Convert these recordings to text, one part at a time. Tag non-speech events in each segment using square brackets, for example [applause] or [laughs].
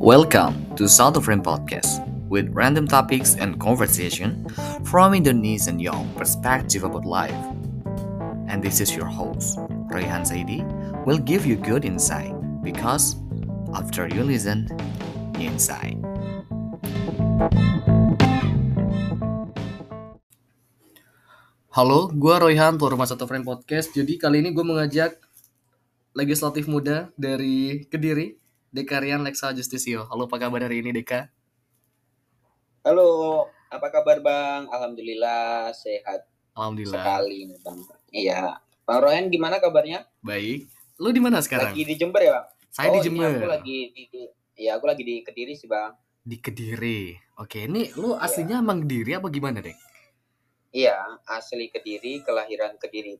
Welcome to South of Rain Podcast with random topics and conversation from Indonesian young perspective about life. And this is your host, Rayhan Saidi, will give you good insight because after you listen, you insight. Halo, gue Royhan, tuan rumah Satu Friend Podcast. Jadi kali ini gue mengajak legislatif muda dari Kediri, Dekarian Lexa Justisio. Halo, apa kabar hari ini, Deka? Halo, apa kabar Bang? Alhamdulillah sehat Alhamdulillah. sekali nih Bang. Iya. Bang Royan gimana kabarnya? Baik. Lu di mana sekarang? Lagi di Jember ya Bang? Saya oh, di Jember. Ini aku lagi di, Iya, aku lagi di Kediri sih Bang. Di Kediri. Oke, ini lu Iya. aslinya emang Kediri apa gimana, Dek? Iya, asli Kediri, kelahiran Kediri.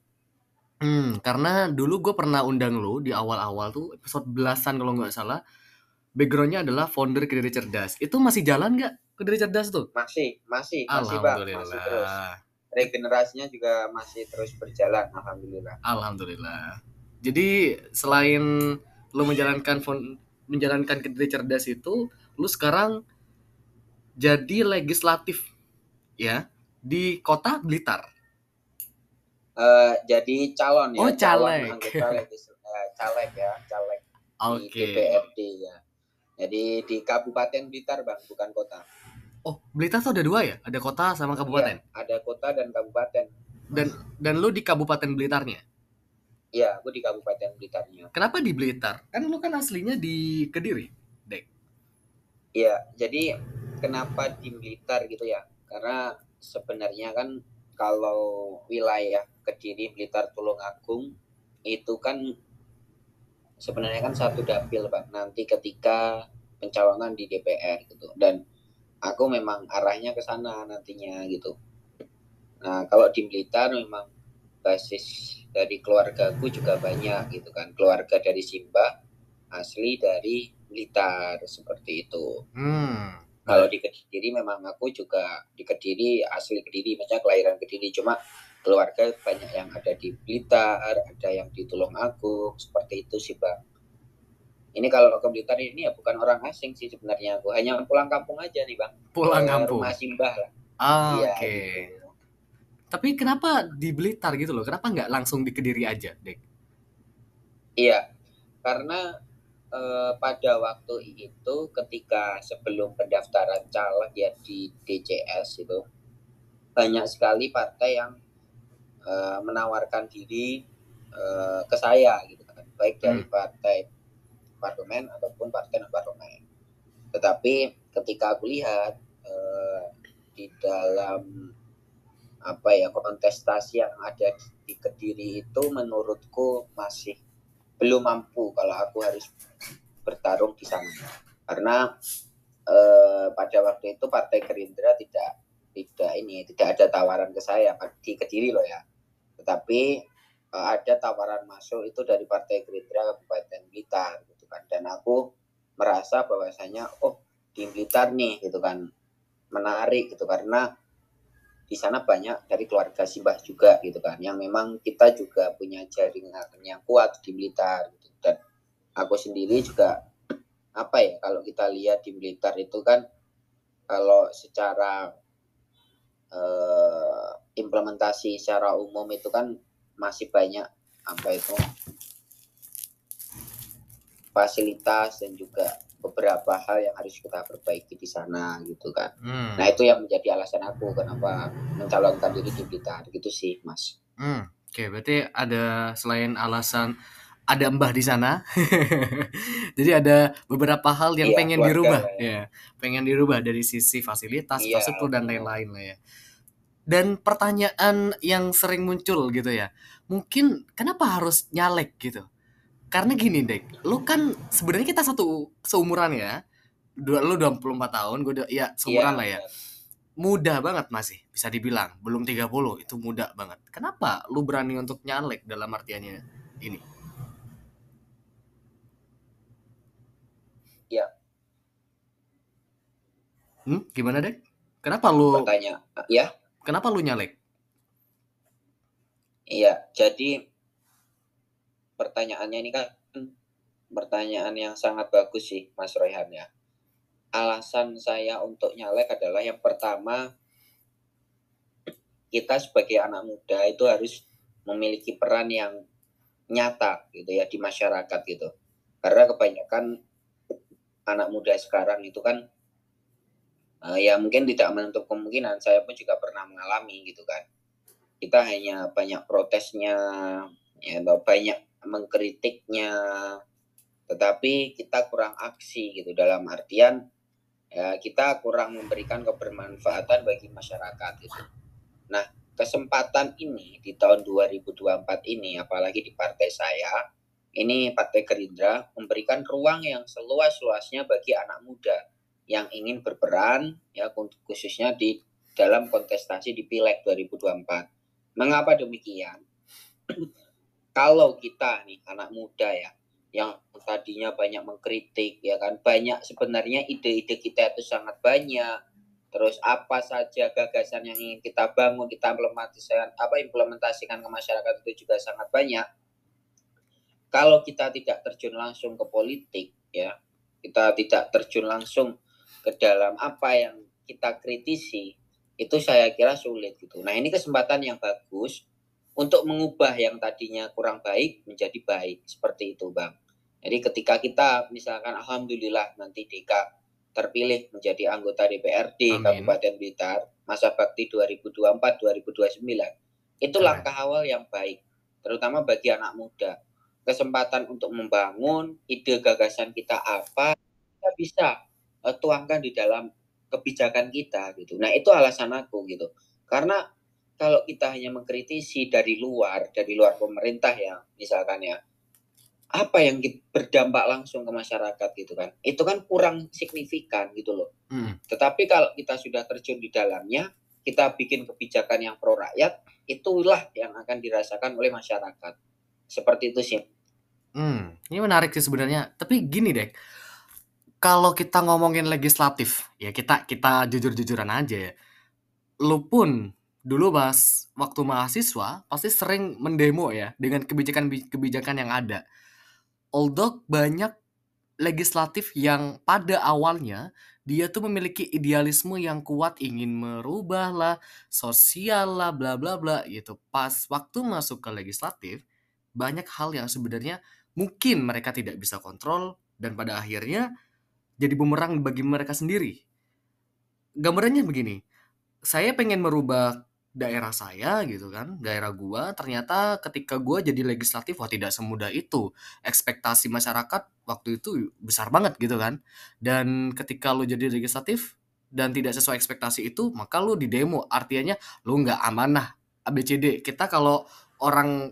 Hmm, karena dulu gue pernah undang lu di awal-awal tuh episode belasan kalau nggak salah. Backgroundnya adalah founder Kediri Cerdas. Itu masih jalan nggak Kediri Cerdas tuh? Masih, masih, masih Bang, masih terus. Alhamdulillah. Regenerasinya juga masih terus berjalan, Alhamdulillah. Alhamdulillah. Jadi selain lu menjalankan fon- menjalankan Kediri Cerdas itu, lu sekarang jadi legislatif ya di kota Blitar. Eh, jadi calon ya, Oh, calon caleg. anggota eh, caleg ya, caleg di Oke. DPRD ya. Jadi di Kabupaten Blitar Bang, bukan kota. Oh, Blitar tuh ada dua ya? Ada kota sama kabupaten. Iya, ada kota dan kabupaten. Dan dan lu di Kabupaten Blitarnya. Iya, aku di Kabupaten Blitarnya. Kenapa di Blitar? Kan lu kan aslinya di Kediri. Iya, jadi kenapa di Blitar gitu ya? Karena sebenarnya kan kalau wilayah Kediri, Blitar, Tulungagung itu kan sebenarnya kan satu dapil Bang. Nanti ketika pencalonan di DPR gitu. Dan aku memang arahnya ke sana nantinya gitu. Nah, kalau di Blitar memang basis dari keluargaku juga banyak gitu kan. Keluarga dari Simba asli dari Blitar seperti itu. Hmm. Kalau di Kediri memang aku juga di Kediri asli Kediri, maksudnya kelahiran Kediri. Cuma keluarga banyak yang ada di Blitar, ada yang di Tulungagung, seperti itu sih bang. Ini kalau ke Blitar ini ya bukan orang asing sih sebenarnya aku, hanya pulang kampung aja nih bang. Pulang Ke kampung. Rumah Simbah lah. Ah, Iya, Oke. gitu. Tapi kenapa di Blitar gitu loh? Kenapa nggak langsung di Kediri aja, Dek? Iya, karena eh, pada waktu itu ketika sebelum pendaftaran caleg ya di DCS itu banyak sekali partai yang eh, menawarkan diri eh, ke saya gitu kan, baik dari partai parlemen ataupun partai non parlemen. Tetapi ketika aku lihat eh, di dalam apa ya kontestasi yang ada di Kediri itu menurutku masih belum mampu kalau aku harus bertarung di sana. Karena eh, pada waktu itu partai Gerindra tidak tidak ini tidak ada tawaran ke saya di Kediri loh ya. Tetapi eh, ada tawaran masuk itu dari partai Gerindra Kabupaten Blitar gitu kan. Dan aku merasa bahwasanya oh di Blitar nih gitu kan. Menarik gitu. Karena di sana banyak dari keluarga Simbah juga gitu kan yang memang kita juga punya jaringan yang kuat di Blitar gitu. dan aku sendiri juga apa ya kalau kita lihat di Blitar itu kan kalau secara eh, implementasi secara umum itu kan masih banyak apa itu fasilitas dan juga beberapa hal yang harus kita perbaiki di sana gitu kan. Hmm. Nah itu yang menjadi alasan aku kenapa mencalonkan diri di Blitar gitu sih mas. Hmm, Oke, berarti ada selain alasan ada mbah di sana. [laughs] Jadi ada beberapa hal yang Iya, pengen dirubah, lah ya. Pengen dirubah dari sisi fasilitas, Iya, infrastruktur dan lain-lain lah ya. Dan pertanyaan yang sering muncul gitu ya. Mungkin kenapa harus nyalek gitu? Karena gini, Dek. Lu kan sebenarnya kita satu seumuran ya. Dua, lu 24 tahun, gue ya seumuran lah ya. muda banget masih bisa dibilang. Belum 30 itu muda banget. Kenapa lu berani untuk nyalek dalam artiannya ini? Iya. hmm, gimana dek? Kenapa lu Pertanyaan ya kenapa lu nyalek? Iya jadi pertanyaannya ini kan pertanyaan yang sangat bagus sih Mas Royhan ya. alasan saya untuk nyalek adalah yang pertama kita sebagai anak muda itu harus memiliki peran yang nyata gitu ya di masyarakat gitu. Karena kebanyakan anak muda sekarang itu kan uh, ya mungkin tidak menutup kemungkinan saya pun juga pernah mengalami gitu kan. Kita hanya banyak protesnya ya banyak mengkritiknya tetapi kita kurang aksi gitu dalam artian ya kita kurang memberikan kebermanfaatan bagi masyarakat gitu. Nah, kesempatan ini di tahun 2024 ini apalagi di partai saya ini Partai Gerindra memberikan ruang yang seluas-luasnya bagi anak muda yang ingin berperan ya khususnya di dalam kontestasi di Pileg 2024. Mengapa demikian? Kalau kita nih anak muda ya yang tadinya banyak mengkritik ya kan banyak sebenarnya ide-ide kita itu sangat banyak. Terus apa saja gagasan yang ingin kita bangun kita implementasikan apa implementasikan ke masyarakat itu juga sangat banyak. Kalau kita tidak terjun langsung ke politik ya kita tidak terjun langsung ke dalam apa yang kita kritisi itu saya kira sulit gitu. Nah ini kesempatan yang bagus untuk mengubah yang tadinya kurang baik menjadi baik. Seperti itu bang. Jadi ketika kita misalkan alhamdulillah nanti Deka terpilih menjadi anggota DPRD Amin. Kabupaten Blitar masa bakti 2024-2029 itu Amin. langkah awal yang baik terutama bagi anak muda. Kesempatan untuk membangun ide gagasan kita apa kita bisa uh, tuangkan di dalam kebijakan kita gitu. Nah itu alasan aku gitu. Karena kalau kita hanya mengkritisi dari luar, dari luar pemerintah ya, misalkan ya, apa yang berdampak langsung ke masyarakat gitu kan, itu kan kurang signifikan gitu loh. Hmm. Tetapi kalau kita sudah terjun di dalamnya, kita bikin kebijakan yang pro rakyat, itulah yang akan dirasakan oleh masyarakat. Seperti itu sih. Hmm, ini menarik sih sebenarnya. Tapi gini deh, kalau kita ngomongin legislatif, ya kita kita jujur-jujuran aja ya. Lu pun dulu pas waktu mahasiswa pasti sering mendemo ya dengan kebijakan-kebijakan yang ada. Although banyak legislatif yang pada awalnya dia tuh memiliki idealisme yang kuat ingin merubah lah, sosial lah, bla bla bla gitu. Pas waktu masuk ke legislatif banyak hal yang sebenarnya mungkin mereka tidak bisa kontrol dan pada akhirnya jadi bumerang bagi mereka sendiri. Gambarannya begini, saya pengen merubah daerah saya gitu kan, daerah gua ternyata ketika gua jadi legislatif wah tidak semudah itu. Ekspektasi masyarakat waktu itu besar banget gitu kan. Dan ketika lu jadi legislatif dan tidak sesuai ekspektasi itu, maka lu di demo. Artinya lu nggak amanah ABCD. Kita kalau orang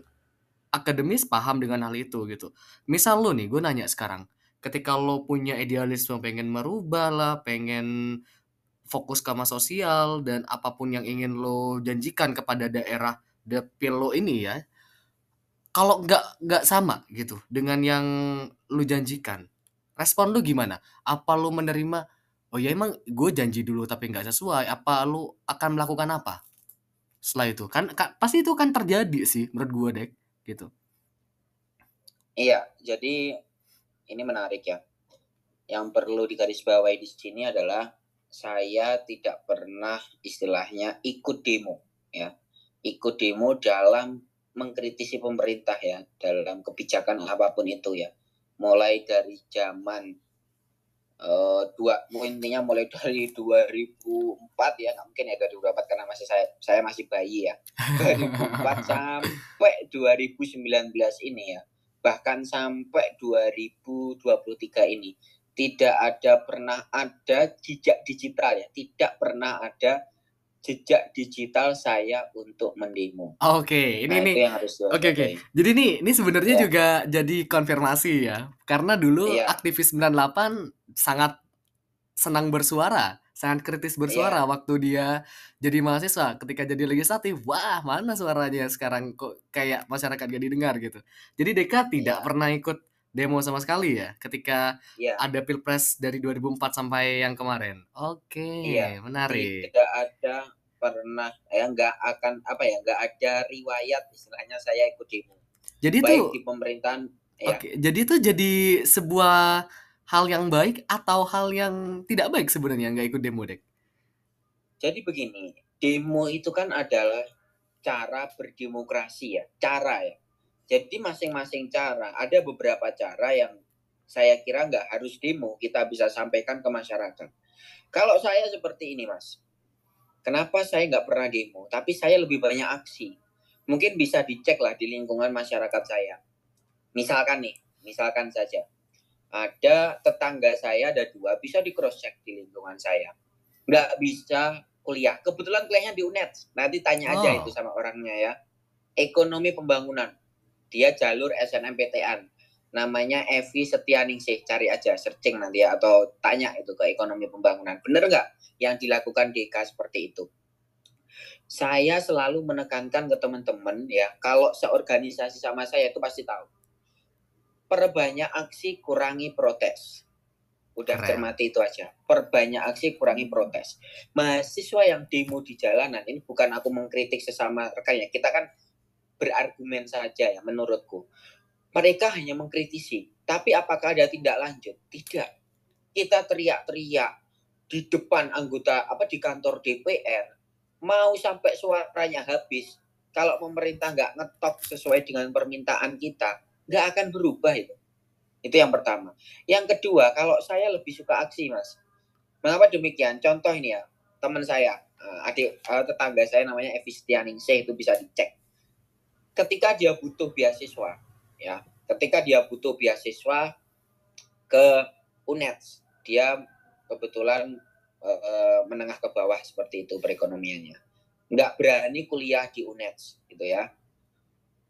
akademis paham dengan hal itu gitu. Misal lu nih, gue nanya sekarang, ketika lo punya idealisme pengen merubah lah, pengen fokus ke sosial dan apa pun yang ingin lo janjikan kepada daerah dapil lo ini ya kalau nggak nggak sama gitu dengan yang lo janjikan respon lo gimana? Apa lo menerima oh ya emang gue janji dulu tapi nggak sesuai apa lo akan melakukan apa setelah itu? Kan, kan pasti itu kan terjadi sih menurut gue dek gitu. Iya jadi ini menarik ya. Yang perlu digarisbawahi di sini adalah saya tidak pernah istilahnya ikut demo ya. Ikut demo dalam mengkritisi pemerintah ya dalam kebijakan apa pun itu ya. Mulai dari zaman uh, dua intinya mulai dari [laughs] 2004 ya nggak mungkin ya 2004 karena masih saya saya masih bayi ya. 2004 [laughs] sampai 2019 ini ya. Bahkan sampai 2023 ini tidak ada pernah ada jejak digital ya, tidak pernah ada jejak digital saya untuk mendemo. Oke, okay, ini nah, nih. Oke oke. Okay, okay. Jadi nih ini sebenarnya ya. juga jadi konfirmasi ya. Karena dulu ya. aktivis 98 sangat senang bersuara, sangat kritis bersuara ya. waktu dia jadi mahasiswa. Ketika jadi legislatif, wah mana suaranya sekarang kok kayak masyarakat gak didengar gitu. Jadi Deka tidak ya. pernah ikut demo sama sekali ya ketika yeah. ada pilpres dari 2004 sampai yang kemarin. Oke, okay, yeah. menarik. Tidak ada pernah ya nggak akan apa ya nggak ada riwayat istilahnya saya ikut demo. Jadi Baik itu di pemerintahan. Ya. Oke, okay, jadi itu jadi sebuah hal yang baik atau hal yang tidak baik sebenarnya nggak ikut demo, Dek? Jadi begini, demo itu kan adalah cara berdemokrasi ya, cara ya. Jadi masing-masing cara, ada beberapa cara yang saya kira nggak harus demo, kita bisa sampaikan ke masyarakat. Kalau saya seperti ini, Mas, kenapa saya nggak pernah demo, tapi saya lebih banyak aksi. Mungkin bisa dicek lah di lingkungan masyarakat saya. Misalkan nih, misalkan saja, ada tetangga saya ada dua bisa di cross check di lingkungan saya nggak bisa kuliah kebetulan kuliahnya di UNED nanti tanya aja oh. itu sama orangnya ya ekonomi pembangunan dia jalur SNMPTN namanya Evi Setianingsih cari aja searching nanti ya atau tanya itu ke ekonomi pembangunan bener nggak yang dilakukan DK seperti itu saya selalu menekankan ke teman-teman ya kalau seorganisasi sama saya itu pasti tahu perbanyak aksi, kurangi protes. Udah Keren. cermati itu aja. Perbanyak aksi, kurangi protes. Mahasiswa yang demo di jalanan, ini bukan aku mengkritik sesama rekannya. Kita kan berargumen saja ya menurutku. Mereka hanya mengkritisi. Tapi apakah ada tindak lanjut? Tidak. Kita teriak-teriak di depan anggota apa di kantor DPR mau sampai suaranya habis kalau pemerintah nggak ngetok sesuai dengan permintaan kita nggak akan berubah itu. Itu yang pertama. Yang kedua, kalau saya lebih suka aksi, Mas. Mengapa demikian? Contoh ini ya, teman saya, eh, adik eh, tetangga saya namanya Evi Setianingsih itu bisa dicek. Ketika dia butuh beasiswa, ya, ketika dia butuh beasiswa ke UNED, dia kebetulan uh, menengah ke bawah seperti itu perekonomiannya. Nggak berani kuliah di UNED, gitu ya.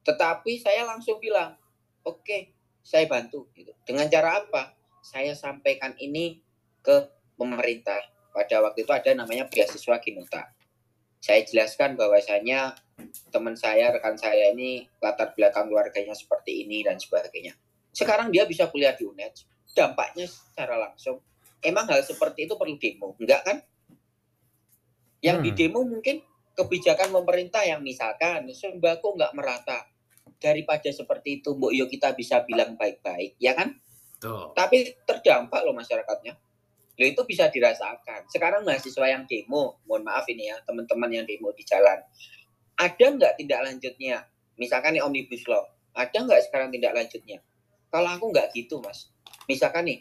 Tetapi saya langsung bilang, oke okay, saya bantu gitu dengan cara apa saya sampaikan ini ke pemerintah pada waktu itu ada namanya beasiswa Kinuta saya jelaskan bahwasanya teman saya rekan saya ini latar belakang keluarganya seperti ini dan sebagainya. Sekarang dia bisa kuliah di UNED dampaknya secara langsung. Emang hal seperti itu perlu demo? Enggak kan? Yang hmm. di demo mungkin kebijakan pemerintah yang misalkan sembako nggak merata. Daripada seperti itu Mbok Yo kita bisa bilang baik-baik. Ya kan? Tuh. tapi terdampak loh masyarakatnya. Lo itu bisa dirasakan. Sekarang mahasiswa yang demo mohon maaf ini ya teman-teman yang demo di jalan ada nggak tindak lanjutnya? Misalkan nih omnibus law. Ada nggak sekarang tindak lanjutnya? Kalau aku nggak gitu mas. Misalkan nih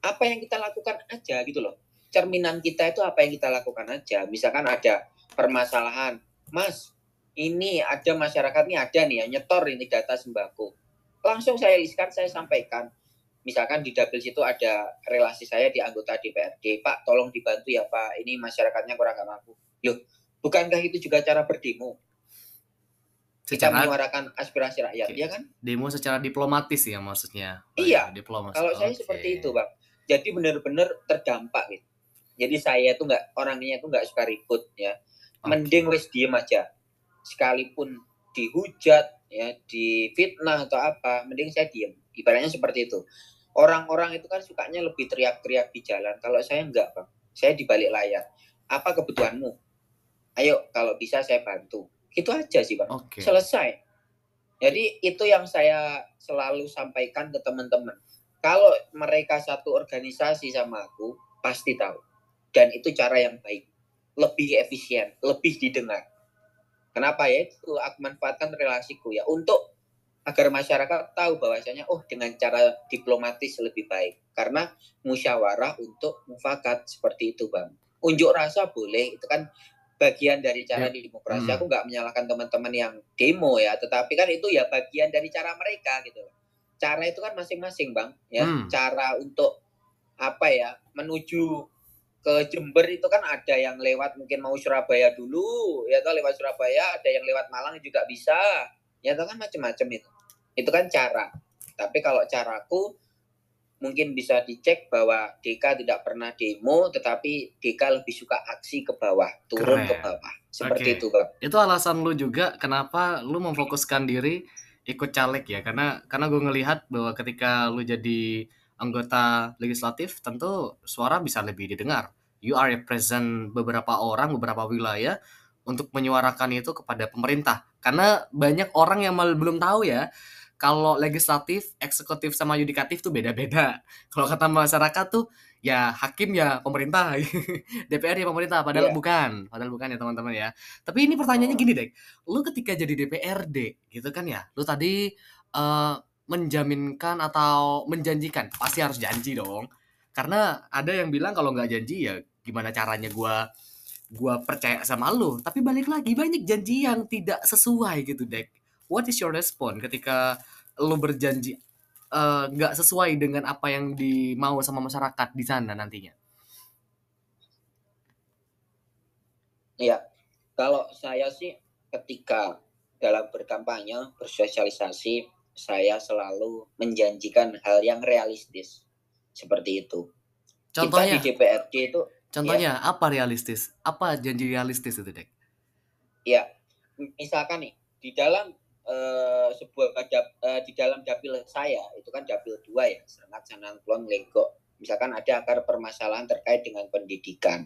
apa yang kita lakukan aja gitu loh. Cerminan kita itu apa yang kita lakukan aja. Misalkan ada permasalahan. Mas ini ada masyarakat ini ada nih ya nyetor ini data sembako. Langsung saya listkan, saya sampaikan. Misalkan di dapil situ ada relasi saya di anggota DPRD, Pak tolong dibantu ya Pak, ini masyarakatnya kurang nggak mampu. Loh, bukankah itu juga cara berdemo? Kita secara, menyuarakan aspirasi rakyat, okay. ya kan? Demo secara diplomatis ya maksudnya? Oh, iya, ya, diplomatis. kalau saya seperti itu Bang. Jadi benar-benar terdampak gitu. Jadi saya itu nggak orangnya itu nggak suka ribut ya. Okay. Mending wes diem aja sekalipun dihujat ya difitnah atau apa mending saya diem ibaratnya seperti itu orang-orang itu kan sukanya lebih teriak-teriak di jalan kalau saya enggak bang saya di balik layar apa kebutuhanmu ayo kalau bisa saya bantu. Itu aja sih bang okay. selesai. Jadi itu yang saya selalu sampaikan ke teman-teman. Kalau mereka satu organisasi sama aku pasti tahu. Dan itu cara yang baik. Lebih efisien lebih didengar. Kenapa ya? Itu aku manfaatkan relasiku ya. Untuk agar masyarakat tahu bahwasanya oh dengan cara diplomatis lebih baik. Karena musyawarah untuk mufakat seperti itu bang. Unjuk rasa boleh itu kan bagian dari cara ya. demokrasi hmm. aku nggak menyalahkan teman-teman yang demo ya tetapi kan itu ya bagian dari cara mereka gitu cara itu kan masing-masing bang ya hmm. cara untuk apa ya menuju ke Jember itu kan ada yang lewat mungkin mau Surabaya dulu ya toh lewat Surabaya ada yang lewat Malang juga bisa ya kan macam-macam itu itu kan cara tapi kalau caraku mungkin bisa dicek bahwa DK tidak pernah demo tetapi DK lebih suka aksi ke bawah turun Keren. ke bawah seperti okay. itu bang itu alasan lu juga kenapa lu memfokuskan diri ikut caleg ya karena karena gue ngelihat bahwa ketika lu jadi anggota legislatif tentu suara bisa lebih didengar. You are represent beberapa orang, beberapa wilayah untuk menyuarakan itu kepada pemerintah. Karena banyak orang yang malah belum tahu ya, kalau legislatif, eksekutif sama yudikatif tuh beda-beda. [laughs] Kalau kata masyarakat tuh ya hakim ya pemerintah, [laughs] DPR ya pemerintah, padahal Iya. bukan, padahal bukan ya teman-teman ya. Tapi ini pertanyaannya gini deh, lu ketika jadi DPRD gitu kan ya, lu tadi eh, menjaminkan atau menjanjikan, pasti harus janji dong. Karena ada yang bilang kalau nggak janji ya gimana caranya gua gua percaya sama lu. Tapi balik lagi banyak janji yang tidak sesuai gitu, Dek. What is your response ketika lu berjanji eh, nggak sesuai dengan apa yang dimau sama masyarakat di sana nantinya? Iya. Kalau saya sih ketika dalam berkampanye, bersosialisasi, saya selalu menjanjikan hal yang realistis. Seperti itu. Kita Contohnya, di DPRD itu contohnya apa realistis? Apa janji realistis itu, Dek? ya misalkan nih di dalam eh, sebuah eh, di dalam dapil saya itu kan dapil dua ya Serengat Sanangklong Lego misalkan ada akar permasalahan terkait dengan pendidikan.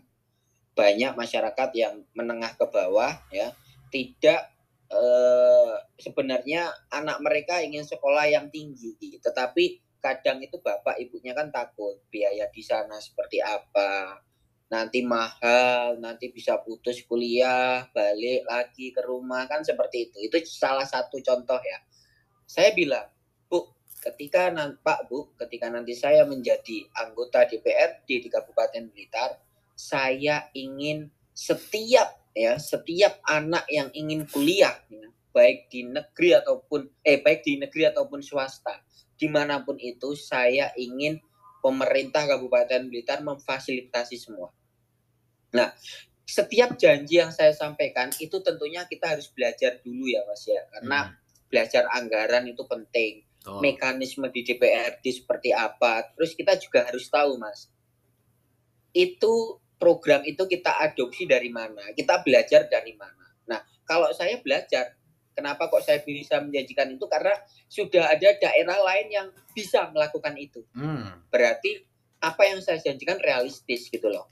Banyak masyarakat yang menengah ke bawah ya tidak eh, sebenarnya anak mereka ingin sekolah yang tinggi. Tetapi kadang itu bapak ibunya kan takut biaya di sana seperti apa nanti mahal, nanti bisa putus kuliah, balik lagi ke rumah kan seperti itu. Itu salah satu contoh ya. Saya bilang, Bu, ketika Pak Bu, ketika nanti saya menjadi anggota DPRD di Kabupaten Blitar, saya ingin setiap ya setiap anak yang ingin kuliah ya, baik di negeri ataupun eh baik di negeri ataupun swasta di mana pun itu saya ingin pemerintah Kabupaten Blitar memfasilitasi semua. Nah, setiap janji yang saya sampaikan itu tentunya kita harus belajar dulu ya Mas ya, karena Hmm, belajar anggaran itu penting, betul. mekanisme di DPRD seperti apa, terus kita juga harus tahu Mas, itu program itu kita adopsi dari mana, kita belajar dari mana. Nah, kalau saya belajar, kenapa kok saya bisa menjanjikan itu karena sudah ada daerah lain yang bisa melakukan itu Hmm, berarti apa yang saya janjikan realistis gitu loh.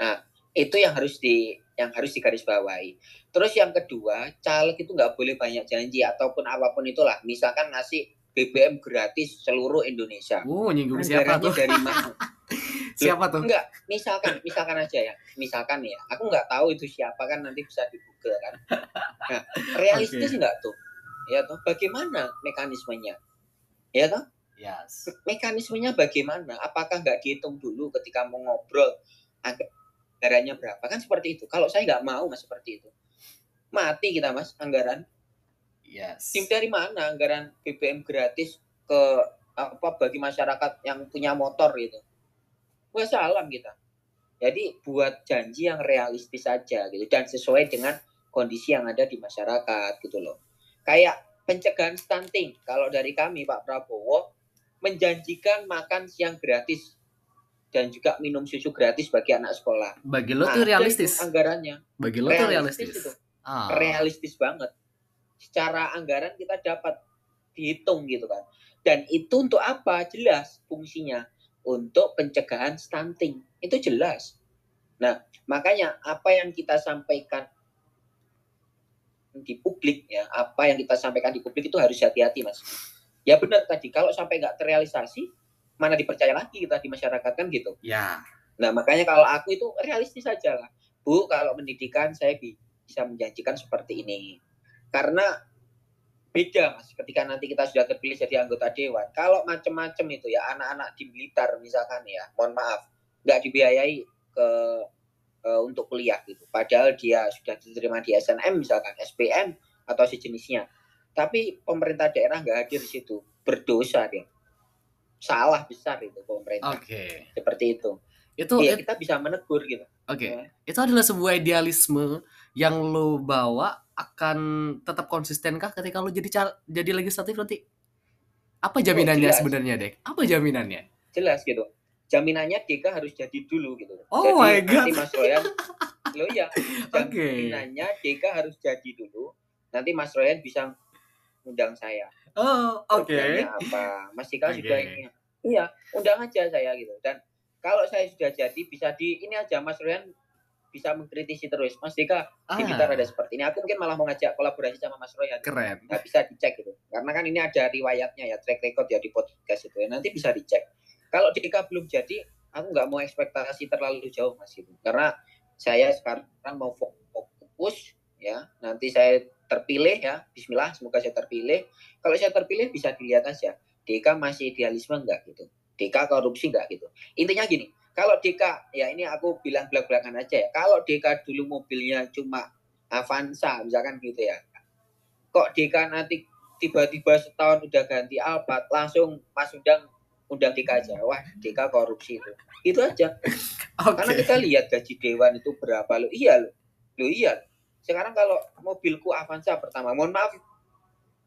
Nah, itu yang harus di yang harus digarisbawahi. Terus yang kedua, caleg itu nggak boleh banyak janji ataupun apa pun itulah. Misalkan ngasih BBM gratis seluruh Indonesia. Uh, nyinggung siapa tuh? dari mana? [laughs] Siapa tuh? Enggak, misalkan misalkan aja ya. Misalkan ya. Aku nggak tahu itu siapa kan nanti bisa di Google kan. Nah, [laughs] realistis Oke. nggak tuh? Ya toh, bagaimana mekanismenya? Ya toh? Yes. mekanismenya bagaimana? Apakah nggak dihitung dulu ketika mau ngobrol anggarannya berapa? Kan seperti itu. Kalau saya nggak mau mas seperti itu, mati kita mas anggaran. Yes. Tim dari mana anggaran BBM gratis ke apa bagi masyarakat yang punya motor gitu? Wah salam kita. Jadi buat janji yang realistis saja gitu dan sesuai dengan kondisi yang ada di masyarakat gitu loh. Kayak pencegahan stunting. Kalau dari kami Pak Prabowo menjanjikan makan siang gratis dan juga minum susu gratis bagi anak sekolah. Bagi lo tuh Ada realistis. anggarannya. Bagi lo tuh Realistis realistis. itu. Ah. Realistis banget. Secara anggaran kita dapat dihitung gitu kan. Dan itu untuk apa? Jelas fungsinya untuk pencegahan stunting. Itu jelas. Nah, makanya apa yang kita sampaikan di publik ya, apa yang kita sampaikan di publik itu harus hati-hati, Mas. Ya benar tadi, kalau sampai nggak terrealisasi, mana dipercaya lagi kita di masyarakat kan gitu. Ya. Nah, makanya kalau aku itu realistis saja lah. Bu, kalau pendidikan saya bi- bisa menjanjikan seperti ini. Karena beda mas ketika nanti kita sudah terpilih jadi anggota dewan kalau macam-macam itu ya anak-anak di Blitar misalkan ya mohon maaf nggak dibiayai ke eh, untuk kuliah gitu padahal dia sudah diterima di SNM misalkan SPM atau sejenisnya tapi pemerintah daerah nggak hadir di situ berdosa dia salah besar itu pemerintah Oke. seperti itu Itu Iya, it- kita bisa menegur gitu oke. Ya. Itu adalah sebuah idealisme yang lo bawa akan tetap konsistenkah ketika lo jadi cal- jadi legislatif nanti? Apa jaminannya jelas. sebenarnya, Dek? Apa jaminannya? jelas gitu jaminannya Deka harus jadi dulu gitu Oh jadi my God. nanti Mas Royan lo ya [laughs] Oke. jaminannya Deka harus jadi dulu nanti Mas Royan bisa undang saya Oh, oke. programnya apa Mas Dika juga Oke. ini iya undang aja saya gitu dan kalau saya sudah jadi bisa di ini aja Mas Royan bisa mengkritisi terus. Mas Dika, di Blitar Ah, ada seperti ini. Aku mungkin malah mau ngajak kolaborasi sama Mas Roy. keren. Nggak bisa dicek gitu. Karena kan ini ada riwayatnya ya, track record ya di podcast itu ya. Nanti bisa dicek. Kalau Dika belum jadi, aku nggak mau ekspektasi terlalu jauh Mas gitu. Karena saya sekarang mau fokus ya. Nanti saya terpilih ya. Bismillah, semoga saya terpilih. Kalau saya terpilih bisa dilihat aja. Dika masih idealisme nggak gitu. Dika korupsi nggak gitu. Intinya gini, kalau Dika, ya ini aku bilang belak-belakan aja ya. Kalau Dika dulu mobilnya cuma Avanza, misalkan gitu ya. Kok Dika nanti tiba-tiba setahun udah ganti Alphard, langsung Mas undang undang Dika aja. Wah, Dika korupsi itu. Itu aja. [laughs] Karena Oke. kita lihat gaji dewan itu berapa lo. Iya lo. Lo iya. Sekarang kalau mobilku Avanza pertama, mohon maaf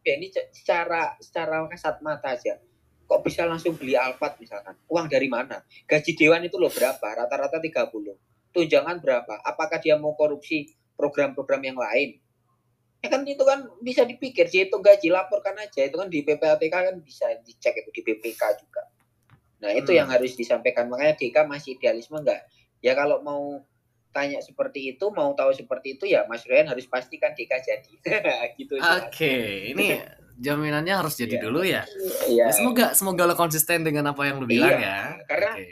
ya ini secara secara kasat mata aja. Kok bisa langsung beli Alphard misalkan? Uang dari mana? Gaji dewan itu loh berapa? Rata-rata 30. Tunjangan berapa? Apakah dia mau korupsi program-program yang lain? Ya kan itu kan bisa dipikir sih itu gaji laporkan aja itu kan di PPATK kan bisa dicek itu di BPK juga. Nah itu Hmm. yang harus disampaikan makanya DK masih idealisme enggak? Ya kalau mau tanya seperti itu mau tahu seperti itu ya Mas Ryan harus pastikan DK jadi [laughs] gitu. Oke, ini jaminannya harus jadi Iya. dulu ya. Iya. Ya, semoga semoga lo konsisten dengan apa yang lo bilang Iya, ya. karena- Oke.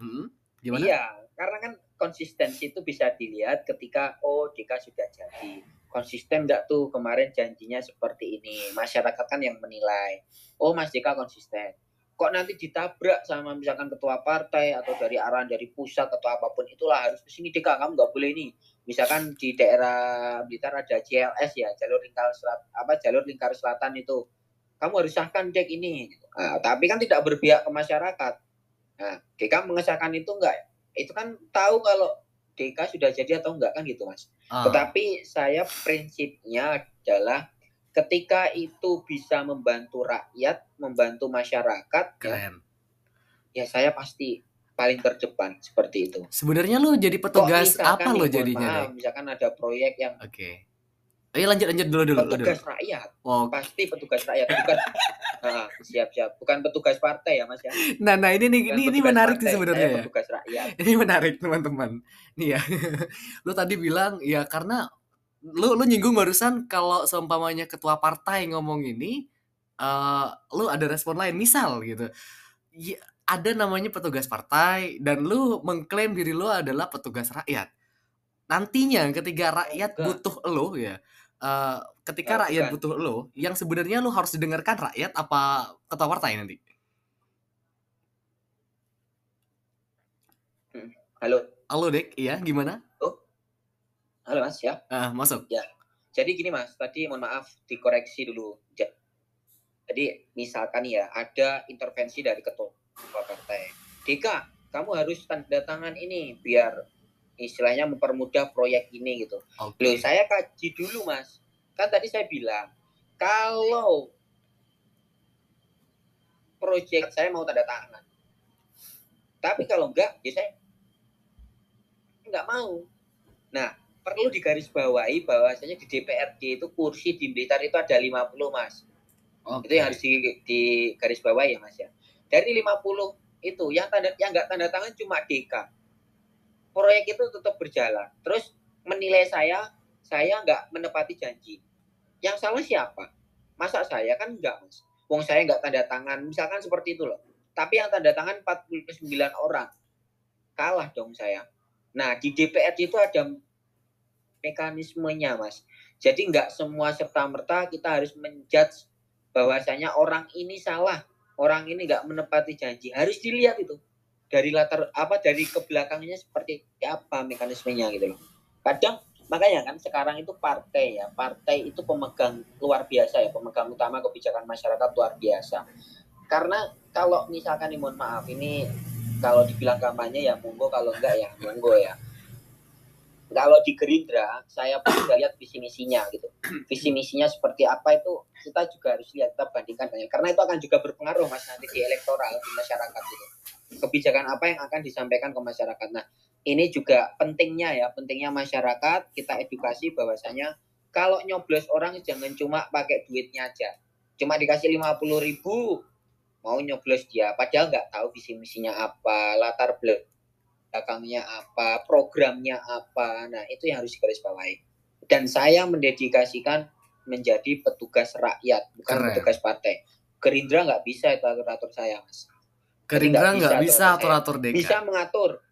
Hmm, gimana? Iya, karena kan konsistensi itu bisa dilihat ketika oh DK sudah jadi. Konsisten nggak tuh kemarin janjinya seperti ini. Masyarakat kan yang menilai. Oh Mas DK konsisten. Kok nanti ditabrak sama misalkan ketua partai atau dari arahan dari pusat atau apa pun itulah harus ke sini DK kamu nggak boleh ini. Misalkan di daerah Blitar ada JLS ya jalur lingkar selat apa jalur lingkar selatan itu kamu harus sahkan dek ini. Nah, tapi kan tidak berpihak ke masyarakat. Nah, DK mengesahkan itu enggak itu kan tahu kalau DK sudah jadi atau enggak kan gitu mas. Ah, Tetapi saya prinsipnya adalah ketika itu bisa membantu rakyat, membantu masyarakat, ya, keren. ya saya pasti paling terdepan seperti itu. Sebenarnya lo jadi Kok petugas misalkan apa lo jadinya, maaf, misalkan ada proyek yang Oke. Ayo lanjut lanjut dulu dulu. dulu. petugas rakyat, Oh, pasti petugas rakyat, bukan [laughs] Ah, siap siap, bukan petugas partai ya mas ya. nah nah ini nih ini, ini menarik partai, sih sebenarnya saya ya. Petugas rakyat. Ini menarik teman-teman. Nih ya. [laughs] lu tadi bilang ya karena lu lu nyinggung barusan kalau seumpamanya ketua partai ngomong ini eh lu ada respon lain misal gitu. Ya, ada namanya petugas partai dan lu mengklaim diri lu adalah petugas rakyat. Nantinya ketika rakyat butuh lu ya eh, ketika Enggak, rakyat butuh lu yang sebenarnya lu harus didengarkan rakyat apa ketua partai nanti? Halo, Halo Dek, iya gimana? Halo mas ya. Ah, masuk. Jadi gini mas, tadi mohon maaf dikoreksi dulu. Ja- Jadi misalkan ya ada intervensi dari ketua partai. Dika, kamu harus tanda tangan ini biar istilahnya mempermudah proyek ini gitu. Oke. Loh, saya kaji dulu mas. Kan tadi saya bilang kalau proyek saya mau tanda tangan. Tapi kalau enggak, ya saya enggak mau. Nah, perlu digarisbawahi bahwasanya di DPRD itu kursi di Blitar itu ada 50 mas. Oke. Itu yang harus di, digarisbawahi ya mas ya. Dari 50 itu yang tanda yang enggak tanda tangan cuma DK. Proyek itu tetap berjalan. Terus menilai saya, saya enggak menepati janji. Yang salah siapa? Masa saya kan enggak mas. Wong saya enggak tanda tangan, misalkan seperti itu loh. Tapi yang tanda tangan 49 orang. Kalah dong saya. Nah, di DPRD itu ada mekanismenya, Mas. Jadi nggak semua serta-merta kita harus menjudge bahwasanya orang ini salah, orang ini nggak menepati janji. Harus dilihat itu dari latar apa dari ke belakangnya seperti apa mekanismenya gitu loh. Kadang makanya kan sekarang itu partai ya, partai itu pemegang luar biasa ya, pemegang utama kebijakan masyarakat luar biasa. Karena kalau misalkan nih mohon maaf ini kalau dibilang kampanye ya monggo kalau enggak ya monggo ya kalau di Gerindra saya pun lihat visi misinya gitu. Visi misinya seperti apa itu kita juga harus lihat kita bandingkan dengan karena itu akan juga berpengaruh mas nanti di elektoral di masyarakat gitu. Kebijakan apa yang akan disampaikan ke masyarakat. Nah ini juga pentingnya ya pentingnya masyarakat kita edukasi bahwasanya kalau nyoblos orang jangan cuma pakai duitnya aja. Cuma dikasih 50 ribu mau nyoblos dia. Padahal nggak tahu visi misinya apa latar belakang belakangnya apa, programnya apa. Nah, itu yang harus digarisbawahi. Dan saya mendedikasikan menjadi petugas rakyat, bukan Keren. petugas partai. Gerindra nggak bisa itu atur-atur saya, Mas. Gerindra nggak bisa atur-atur DK. Bisa mengatur,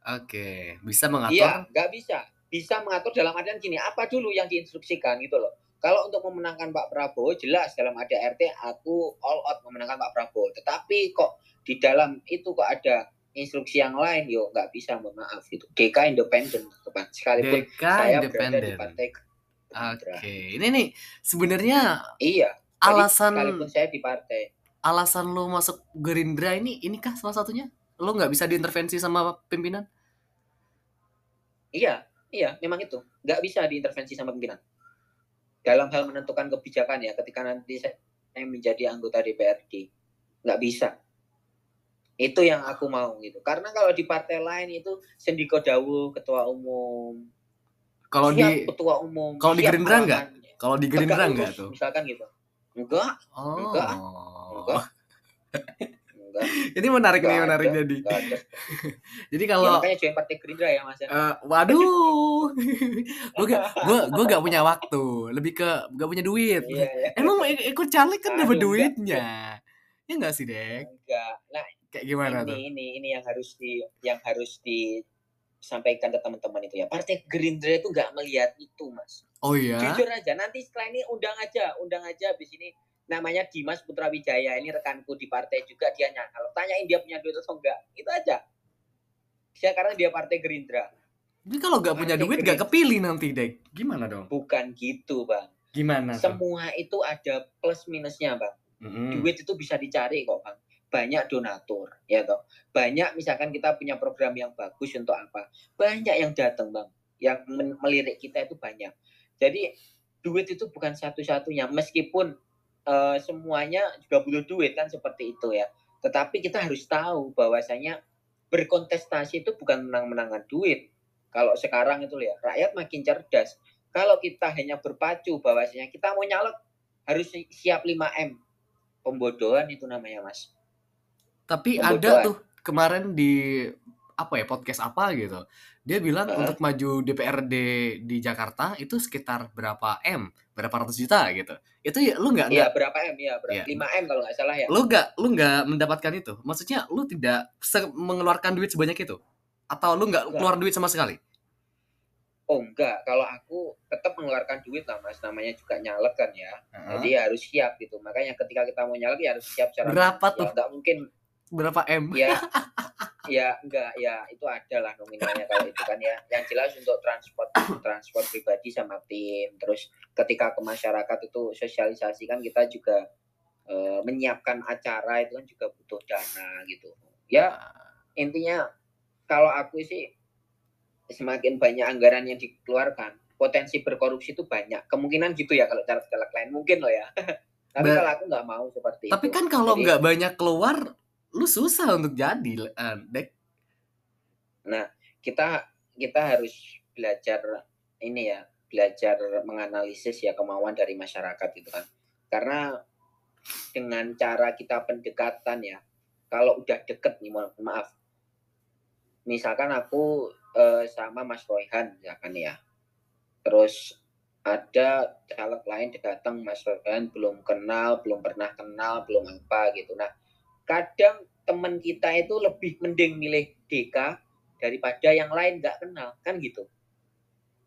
Oke, bisa mengatur. iya, nggak bisa. Bisa mengatur dalam artian gini, apa dulu yang diinstruksikan gitu loh. Kalau untuk memenangkan Pak Prabowo, jelas dalam ADRT aku all out memenangkan Pak Prabowo. Tetapi kok di dalam itu kok ada instruksi yang lain, yo nggak bisa, mohon maaf itu. DK independen, teman. Sekalipun DK saya berada di independen. partai Oke, Gerindra. ini nih sebenarnya Iya. Alasan sekalipun saya di partai, alasan lo masuk Gerindra ini inikah salah satunya? Lo nggak bisa diintervensi sama pimpinan? iya, iya, memang itu nggak bisa diintervensi sama pimpinan. Dalam hal menentukan kebijakan ya, ketika nanti saya saya menjadi anggota DPRD, nggak bisa. Itu yang aku mau gitu. Karena kalau di partai lain itu Sendiko Dawu, ketua umum, Kalau di ketua umum, kalau di Gerindra nggak? kawanannya. kalau di Gerindra enggak tuh? Misalkan gitu. Enggak, Oh. Enggak. enggak. enggak, [laughs] Ini menarik nih, enggak menarik ada, jadi. enggak ada. [laughs] Jadi Ya, kalau makanya join partai Gerindra ya Mas. ya. eh, waduh, [laughs] gue gak, gue gue gak punya waktu, lebih ke gak punya duit. Iya, iya. Emang ik- ikut caleg kan dapat enggak. duitnya, ya nggak sih dek? Enggak. Nah, Kayak gimana tuh? ini ini ini yang harus di yang harus disampaikan ke teman-teman itu ya partai Gerindra itu nggak melihat itu mas Oh iya, jujur aja nanti setelah ini undang aja undang aja habis ini namanya Dimas Putra Wijaya ini rekanku di partai juga dia nyakal kalau tanyain dia punya duit atau enggak itu aja dia karena dia partai Gerindra tapi kalau gak punya duit gak Gerindra. kepilih nanti dek. Gimana dong? bukan gitu bang Gimana tuh? semua itu ada plus minusnya bang Mm-mm. duit itu bisa dicari kok bang banyak donatur ya toh? Banyak misalkan kita punya program yang bagus untuk apa? Banyak yang datang bang. Yang melirik kita itu banyak. Jadi duit itu bukan satu-satunya. Meskipun eh, semuanya juga butuh duit kan seperti itu ya. Tetapi kita harus tahu bahwasanya berkontestasi itu bukan menang-menangan duit. Kalau sekarang itu ya rakyat makin cerdas. Kalau kita hanya berpacu bahwasanya kita mau nyalek harus si- siap 5M pembodohan itu namanya mas Tapi ada Pembodohan. tuh kemarin di apa ya podcast apa gitu. Dia bilang Heeh. untuk maju DPRD di Jakarta itu sekitar berapa m, berapa ratus juta gitu. Itu ya lu nggak Iya berapa M ya? Iya. Berapa? 5 M kalau nggak salah ya. lu nggak lu nggak mendapatkan itu. Maksudnya lu tidak mengeluarkan duit sebanyak itu atau lu nggak keluar duit sama sekali? Oh enggak, kalau aku tetap mengeluarkan duit lah mas, namanya juga nyalek kan ya. Heeh. Jadi harus siap gitu. Makanya ketika kita mau nyalek ya harus siap secara Berapa tuh? Nggak mungkin Berapa m? ya ya enggak ya itu ada lah nominalnya kalau itu kan ya. Yang jelas untuk transport transport pribadi sama tim. Terus ketika ke masyarakat itu sosialisasi kan kita juga eh, menyiapkan acara itu kan juga butuh dana gitu. Ya intinya kalau aku sih semakin banyak anggaran yang dikeluarkan potensi berkorupsi itu banyak kemungkinan gitu ya kalau caleg-caleg lain mungkin loh ya [laughs] tapi kalau aku nggak mau seperti Tapi itu kan kalau Jadi- nggak banyak keluar, lu susah untuk jadi, eh, Dek. kita kita harus belajar ini ya belajar menganalisis ya kemauan dari masyarakat gitu kan. Karena dengan cara kita pendekatan ya kalau udah deket nih mohon maaf. Misalkan aku eh, sama Mas Royhan misalkan ya. Terus ada caleg lain datang Mas Royhan belum kenal belum pernah kenal belum apa gitu. Nah kadang teman kita itu lebih mending milih DK daripada yang lain nggak kenal kan gitu.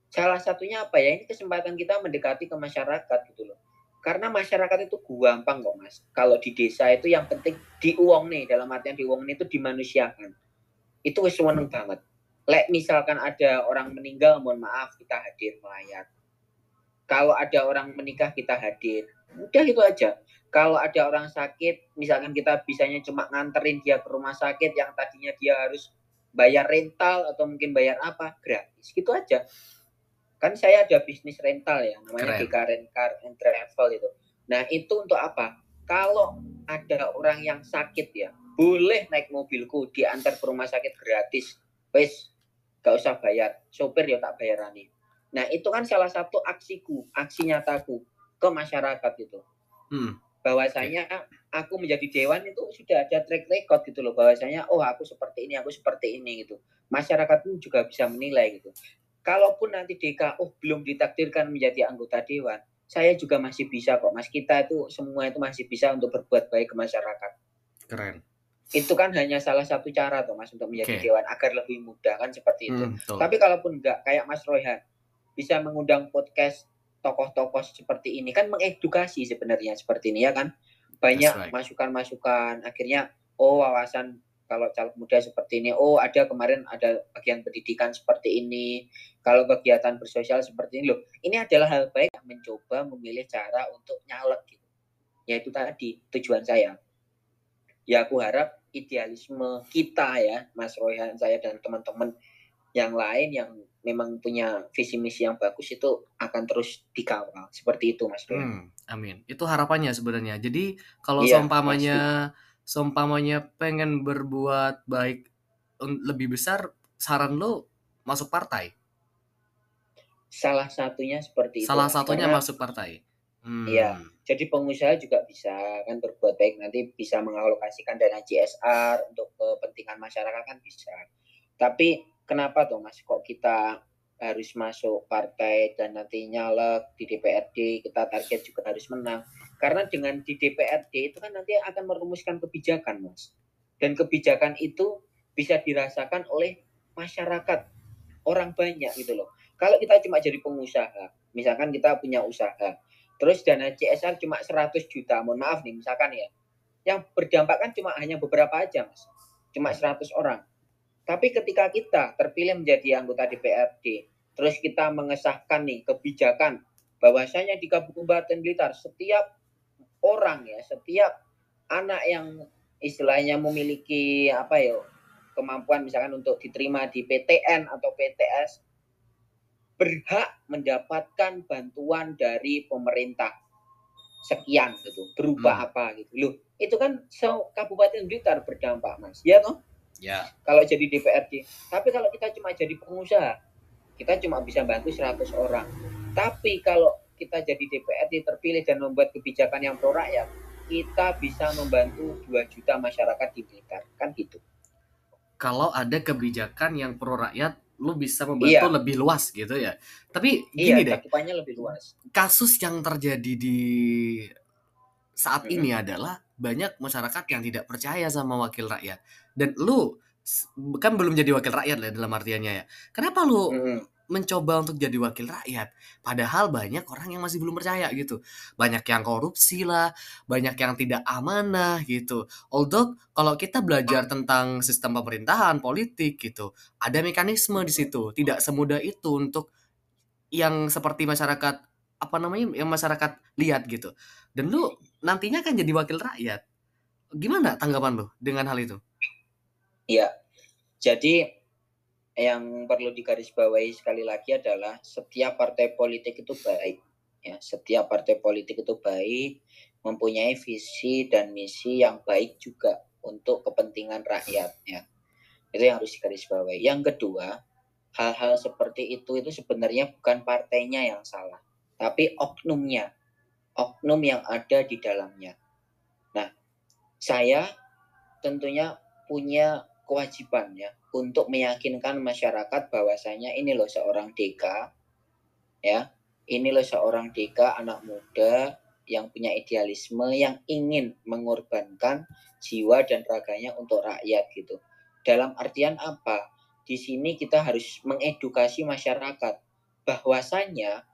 Salah satunya apa ya? Ini kesempatan kita mendekati ke masyarakat gitu loh. Karena masyarakat itu gampang kok mas. Kalau di desa itu yang penting diuang nih dalam artian diuang itu dimanusiakan. Itu wis banget. Lek misalkan ada orang meninggal mohon maaf kita hadir melayat. Kalau ada orang menikah kita hadir. Udah itu aja kalau ada orang sakit misalkan kita bisanya cuma nganterin dia ke rumah sakit yang tadinya dia harus bayar rental atau mungkin bayar apa gratis. Gitu aja. Kan saya ada bisnis rental ya namanya Keren. DK Rent Car and Travel itu. Nah itu untuk apa? Kalau ada orang yang sakit ya boleh naik mobilku diantar ke rumah sakit gratis. Wes gak usah bayar. Sopir ya tak bayarani. Nah itu kan salah satu aksiku aksi nyataku ke masyarakat itu. Hmm. Bahwasanya aku menjadi dewan itu sudah ada track record gitu loh. Bahwasanya oh aku seperti ini aku seperti ini gitu. Masyarakat pun juga bisa menilai gitu. Kalaupun nanti DK oh belum ditakdirkan menjadi anggota dewan saya juga masih bisa kok. Mas kita itu semua itu masih bisa untuk berbuat baik ke masyarakat. Keren. Itu kan hanya salah satu cara tuh mas untuk menjadi Oke. dewan agar lebih mudah kan seperti itu. Hmm, betul. tapi kalaupun enggak kayak Mas Royhan bisa mengundang podcast tokoh-tokoh seperti ini. Kan mengedukasi sebenarnya seperti ini ya kan? Banyak That's right. masukan-masukan. Akhirnya oh wawasan kalau caleg muda seperti ini oh ada kemarin ada bagian pendidikan seperti ini. Kalau kegiatan bersosial seperti ini loh ini adalah hal baik mencoba memilih cara untuk nyalek gitu. Yaitu tadi tujuan saya. Ya aku harap idealisme kita ya Mas Royhan saya dan teman-teman yang lain yang memang punya visi misi yang bagus itu akan terus dikawal seperti itu Mas. Hmm, amin. Itu harapannya sebenarnya. Jadi kalau Iya, seumpamanya seumpamanya pengen berbuat baik lebih besar, saran lo masuk partai. Salah satunya seperti itu. Salah satunya Karena masuk partai. Hmm. Iya. jadi pengusaha juga bisa kan berbuat baik nanti bisa mengalokasikan dana CSR untuk kepentingan masyarakat kan bisa. Tapi kenapa tuh Mas? Kok kita harus masuk partai dan nanti nyalek di DPRD kita target juga harus menang. Karena dengan di DPRD itu kan nanti akan merumuskan kebijakan mas. Dan kebijakan itu bisa dirasakan oleh masyarakat orang banyak gitu loh. Kalau kita cuma jadi pengusaha misalkan kita punya usaha terus dana CSR cuma 100 juta mohon maaf nih misalkan ya. Yang berdampak kan cuma hanya beberapa aja mas. Cuma 100 orang tapi ketika kita terpilih menjadi anggota DPRD terus kita mengesahkan nih kebijakan bahwasanya di Kabupaten Blitar setiap orang ya setiap anak yang istilahnya memiliki apa ya kemampuan misalkan untuk diterima di PTN atau PTS berhak mendapatkan bantuan dari pemerintah. Sekian gitu berupa Hmm. apa gitu. Loh itu kan se- Kabupaten Blitar berdampak mas. Ya toh Ya. kalau jadi DPRD tapi kalau kita cuma jadi pengusaha kita cuma bisa bantu 100 orang tapi kalau kita jadi DPRD terpilih dan membuat kebijakan yang pro rakyat kita bisa membantu 2 juta masyarakat di Blitar kan gitu Kalau ada kebijakan yang pro rakyat, lo bisa membantu Iya. lebih luas gitu ya. Tapi iya gini deh, cakupannya lebih luas kasus yang terjadi di saat Mm-mm. ini adalah banyak masyarakat yang tidak percaya sama wakil rakyat. Dan lu kan belum jadi wakil rakyat lah dalam artiannya ya. Kenapa lu Mm-mm. mencoba untuk jadi wakil rakyat? Padahal banyak orang yang masih belum percaya gitu. Banyak yang korupsi lah, banyak yang tidak amanah gitu. Although kalau kita belajar tentang sistem pemerintahan, politik gitu, ada mekanisme di situ. Tidak semudah itu untuk yang seperti masyarakat apa namanya yang masyarakat lihat gitu. Dan lu nantinya kan jadi wakil rakyat. Gimana tanggapan lu dengan hal itu? Iya. Jadi yang perlu digarisbawahi sekali lagi adalah setiap partai politik itu baik. Ya, setiap partai politik itu baik, mempunyai visi dan misi yang baik juga untuk kepentingan rakyat ya. Itu yang harus digarisbawahi. Yang kedua, hal-hal seperti itu itu sebenarnya bukan partainya yang salah, tapi oknumnya. Oknum yang ada di dalamnya. Nah, saya tentunya punya kewajiban ya untuk meyakinkan masyarakat bahwasanya ini loh seorang DK ya. Ini loh seorang DK anak muda yang punya idealisme yang ingin mengorbankan jiwa dan raganya untuk rakyat gitu. Dalam artian apa? Di sini kita harus mengedukasi masyarakat bahwasanya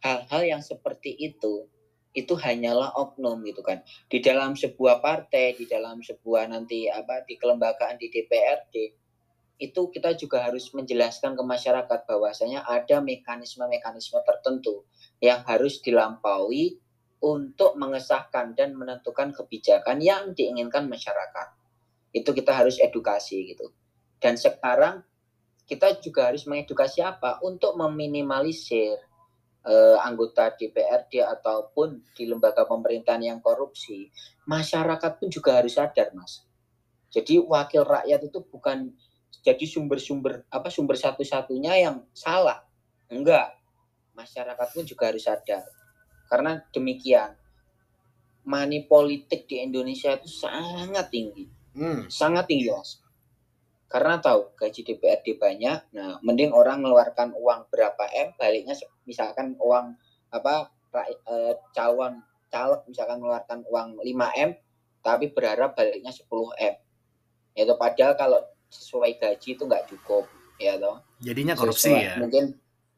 hal-hal yang seperti itu itu hanyalah oknum gitu kan di dalam sebuah partai, di dalam sebuah nanti apa di kelembagaan di DPRD itu kita juga harus menjelaskan ke masyarakat bahwasanya ada mekanisme-mekanisme tertentu yang harus dilampaui untuk mengesahkan dan menentukan kebijakan yang diinginkan masyarakat. Itu kita harus edukasi gitu. Dan sekarang kita juga harus mengedukasi apa untuk meminimalisir eh, anggota DPRD ataupun di lembaga pemerintahan yang korupsi, masyarakat pun juga harus sadar, Mas. Jadi wakil rakyat itu bukan jadi sumber-sumber apa sumber satu-satunya yang salah. Enggak. Masyarakat pun juga harus sadar. Karena demikian, money politik di Indonesia itu sangat tinggi. Hmm. Sangat tinggi, Mas. Karena tahu gaji DPRD banyak, nah mending orang mengeluarkan uang berapa M, baliknya misalkan uang apa eh, calon caleg misalkan mengeluarkan uang 5 M, tapi berharap baliknya 10 M. Itu padahal kalau sesuai gaji itu nggak cukup, ya toh. Jadinya korupsi sesuai, ya. Mungkin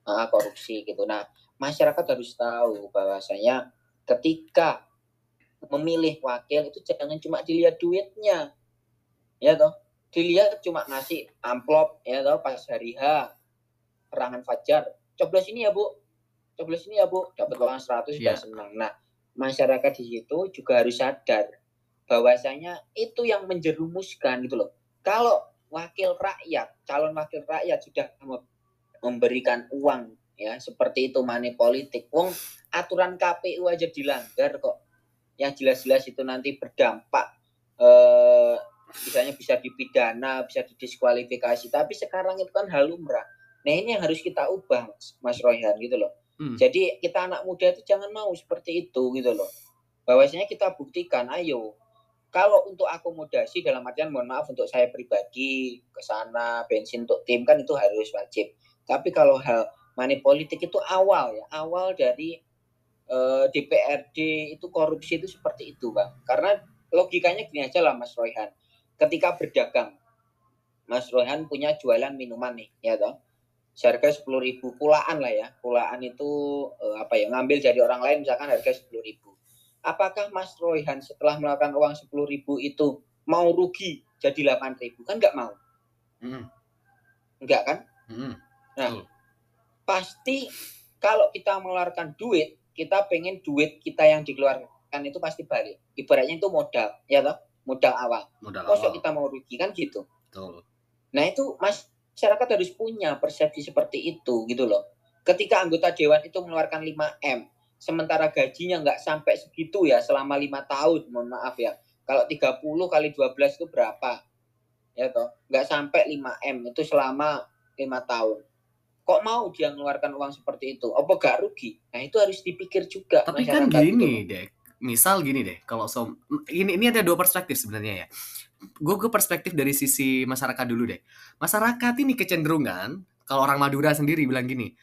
uh, korupsi gitu. Nah, masyarakat harus tahu bahwasanya ketika memilih wakil itu jangan cuma dilihat duitnya ya toh dilihat cuma ngasih amplop ya toh pas hari H perangan fajar. Coblos ini ya bu. Coblos ini ya bu. Dapat uang 100 sudah senang. Nah masyarakat di situ juga harus sadar bahwasanya itu yang menjerumuskan gitu loh. Kalau wakil rakyat calon wakil rakyat sudah memberikan uang ya seperti itu money politik wong aturan KPU aja dilanggar kok. Yang jelas-jelas itu nanti berdampak eh, misalnya bisa dipidana bisa didiskualifikasi tapi sekarang itu kan hal lumrah nah ini yang harus kita ubah mas, mas Royhan gitu loh hmm. jadi kita anak muda itu jangan mau seperti itu gitu loh bahwasanya kita buktikan ayo kalau untuk akomodasi dalam artian mohon maaf untuk saya pribadi ke sana bensin untuk tim kan itu harus wajib tapi kalau hal money politik itu awal ya, awal dari eh, DPRD itu korupsi itu seperti itu, Bang. Karena logikanya gini aja lah Mas Royhan. Ketika berdagang, Mas Royhan punya jualan minuman nih, ya toh. Seharga sepuluh ribu pulaan lah ya. Pulaan itu uh, apa ya? Ngambil dari orang lain misalkan harga sepuluh ribu. Apakah Mas Royhan setelah melakukan uang sepuluh ribu itu mau rugi jadi delapan ribu? Kan nggak mau. Mm. Enggak kan? Mm. Nah, mm pasti kalau kita mengeluarkan duit, kita pengen duit kita yang dikeluarkan itu pasti balik. Ibaratnya itu modal, ya toh? Modal awal. Modal awal. kita mau rugi kan gitu. Betul. Nah itu masyarakat harus punya persepsi seperti itu gitu loh. Ketika anggota dewan itu mengeluarkan 5 m, sementara gajinya nggak sampai segitu ya selama lima tahun, mohon maaf ya. Kalau 30 kali 12 itu berapa? Ya toh, nggak sampai 5 m itu selama lima tahun kok mau dia mengeluarkan uang seperti itu apa gak rugi nah itu harus dipikir juga tapi kan gini itu. deh misal gini deh kalau so ini ini ada dua perspektif sebenarnya ya. Gue ke perspektif dari sisi masyarakat dulu deh. Masyarakat ini kecenderungan kalau orang Madura sendiri bilang gini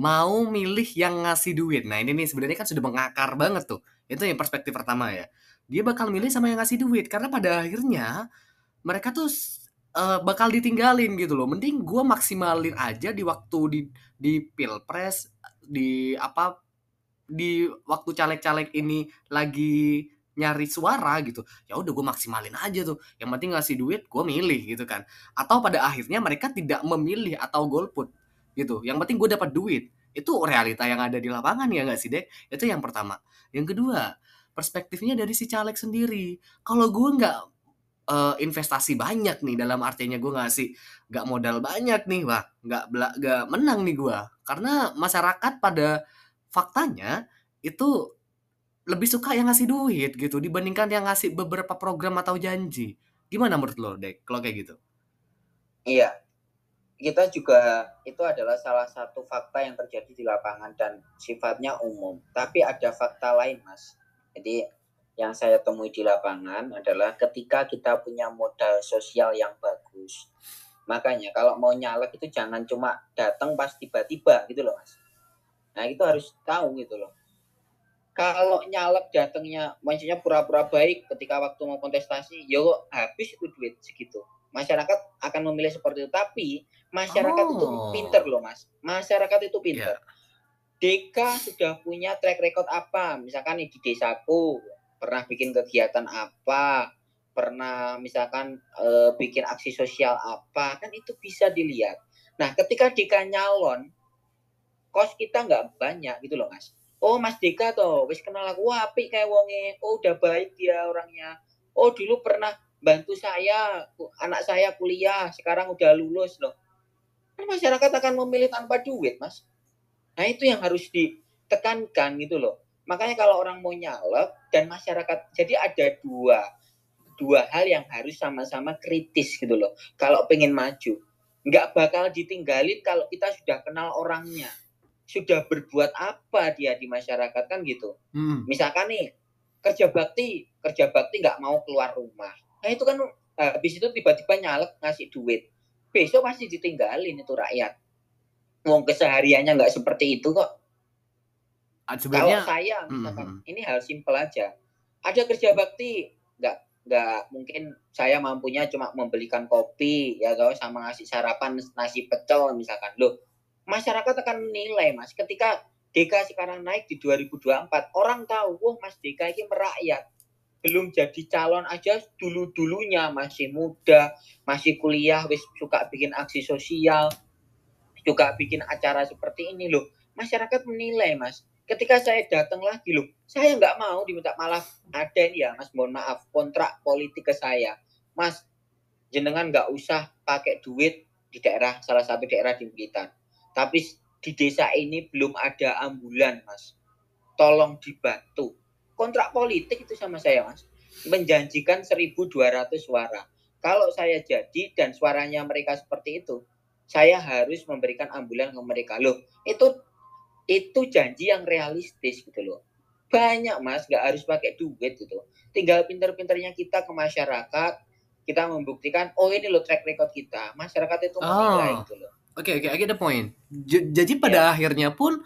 mau milih yang ngasih duit. Nah ini nih sebenarnya kan sudah mengakar banget tuh. Itu yang perspektif pertama ya. Dia bakal milih sama yang ngasih duit karena pada akhirnya mereka tuh uh, bakal ditinggalin gitu loh. Mending gue maksimalin aja di waktu di di pilpres di apa di waktu caleg-caleg ini lagi nyari suara gitu ya udah gue maksimalin aja tuh. Yang penting ngasih duit gue milih gitu kan. Atau pada akhirnya mereka tidak memilih atau golput gitu. Yang penting gue dapat duit. Itu realita yang ada di lapangan ya nggak sih deh itu yang pertama. Yang kedua perspektifnya dari si caleg sendiri. Kalau gue nggak uh, investasi banyak nih dalam artinya gue ngasih nggak modal banyak nih wah nggak nggak menang nih gue karena masyarakat pada faktanya itu lebih suka yang ngasih duit gitu dibandingkan yang ngasih beberapa program atau janji gimana menurut lo dek kalau kayak gitu iya kita juga itu adalah salah satu fakta yang terjadi di lapangan dan sifatnya umum tapi ada fakta lain mas jadi yang saya temui di lapangan adalah ketika kita punya modal sosial yang bagus. Makanya kalau mau nyalek itu jangan cuma datang pas tiba-tiba gitu loh mas. Nah itu harus tahu gitu loh. Kalau nyalek datangnya maksudnya pura-pura baik ketika waktu mau kontestasi, yo habis itu duit segitu. Masyarakat akan memilih seperti itu. Tapi masyarakat oh. itu pinter loh mas. Masyarakat itu pinter. Yeah. Deka sudah punya track record apa? Misalkan di desaku, pernah bikin kegiatan apa, pernah misalkan e, bikin aksi sosial apa, kan itu bisa dilihat. Nah, ketika Dika nyalon, kos kita nggak banyak gitu loh, Mas. Oh, Mas Dika tuh, wis kenal aku, api kayak wonge. Oh, udah baik dia orangnya. Oh, dulu pernah bantu saya, anak saya kuliah, sekarang udah lulus loh. Kan masyarakat akan memilih tanpa duit, Mas. Nah, itu yang harus ditekankan gitu loh Makanya kalau orang mau nyalek dan masyarakat, jadi ada dua dua hal yang harus sama-sama kritis gitu loh. Kalau pengen maju, nggak bakal ditinggalin kalau kita sudah kenal orangnya, sudah berbuat apa dia di masyarakat kan gitu. Hmm. Misalkan nih kerja bakti kerja bakti nggak mau keluar rumah nah itu kan habis itu tiba-tiba nyalek ngasih duit besok pasti ditinggalin itu rakyat Wong kesehariannya nggak seperti itu kok Ah, Sebenarnya kalau saya misalkan Mhm. ini hal simpel aja ada kerja bakti nggak nggak mungkin saya mampunya cuma membelikan kopi ya kalau sama ngasih sarapan nasi pecel misalkan loh masyarakat akan menilai mas. Ketika DK sekarang naik di 2024 orang tahu wah mas DK ini merakyat. Belum jadi calon aja dulu dulunya masih muda masih kuliah wis suka bikin aksi sosial juga bikin acara seperti ini. Loh masyarakat menilai mas. Ketika saya datang lagi loh saya nggak mau diminta malah ada ya mas mohon maaf kontrak politik ke saya. Mas jenengan nggak usah pakai duit di daerah salah satu daerah di Blitar tapi di desa ini belum ada ambulan mas. Tolong dibantu. Kontrak politik itu sama saya mas. Menjanjikan 1200 suara. Kalau saya jadi dan suaranya mereka seperti itu saya harus memberikan ambulan ke mereka. Loh itu itu janji yang realistis gitu loh. Banyak mas nggak harus pakai duit gitu. Tinggal pinter-pinternya kita ke masyarakat kita membuktikan oh ini loh track record kita. Masyarakat itu menilai Oh. gitu loh Oke oke, I get the point. J- jadi pada akhirnya pun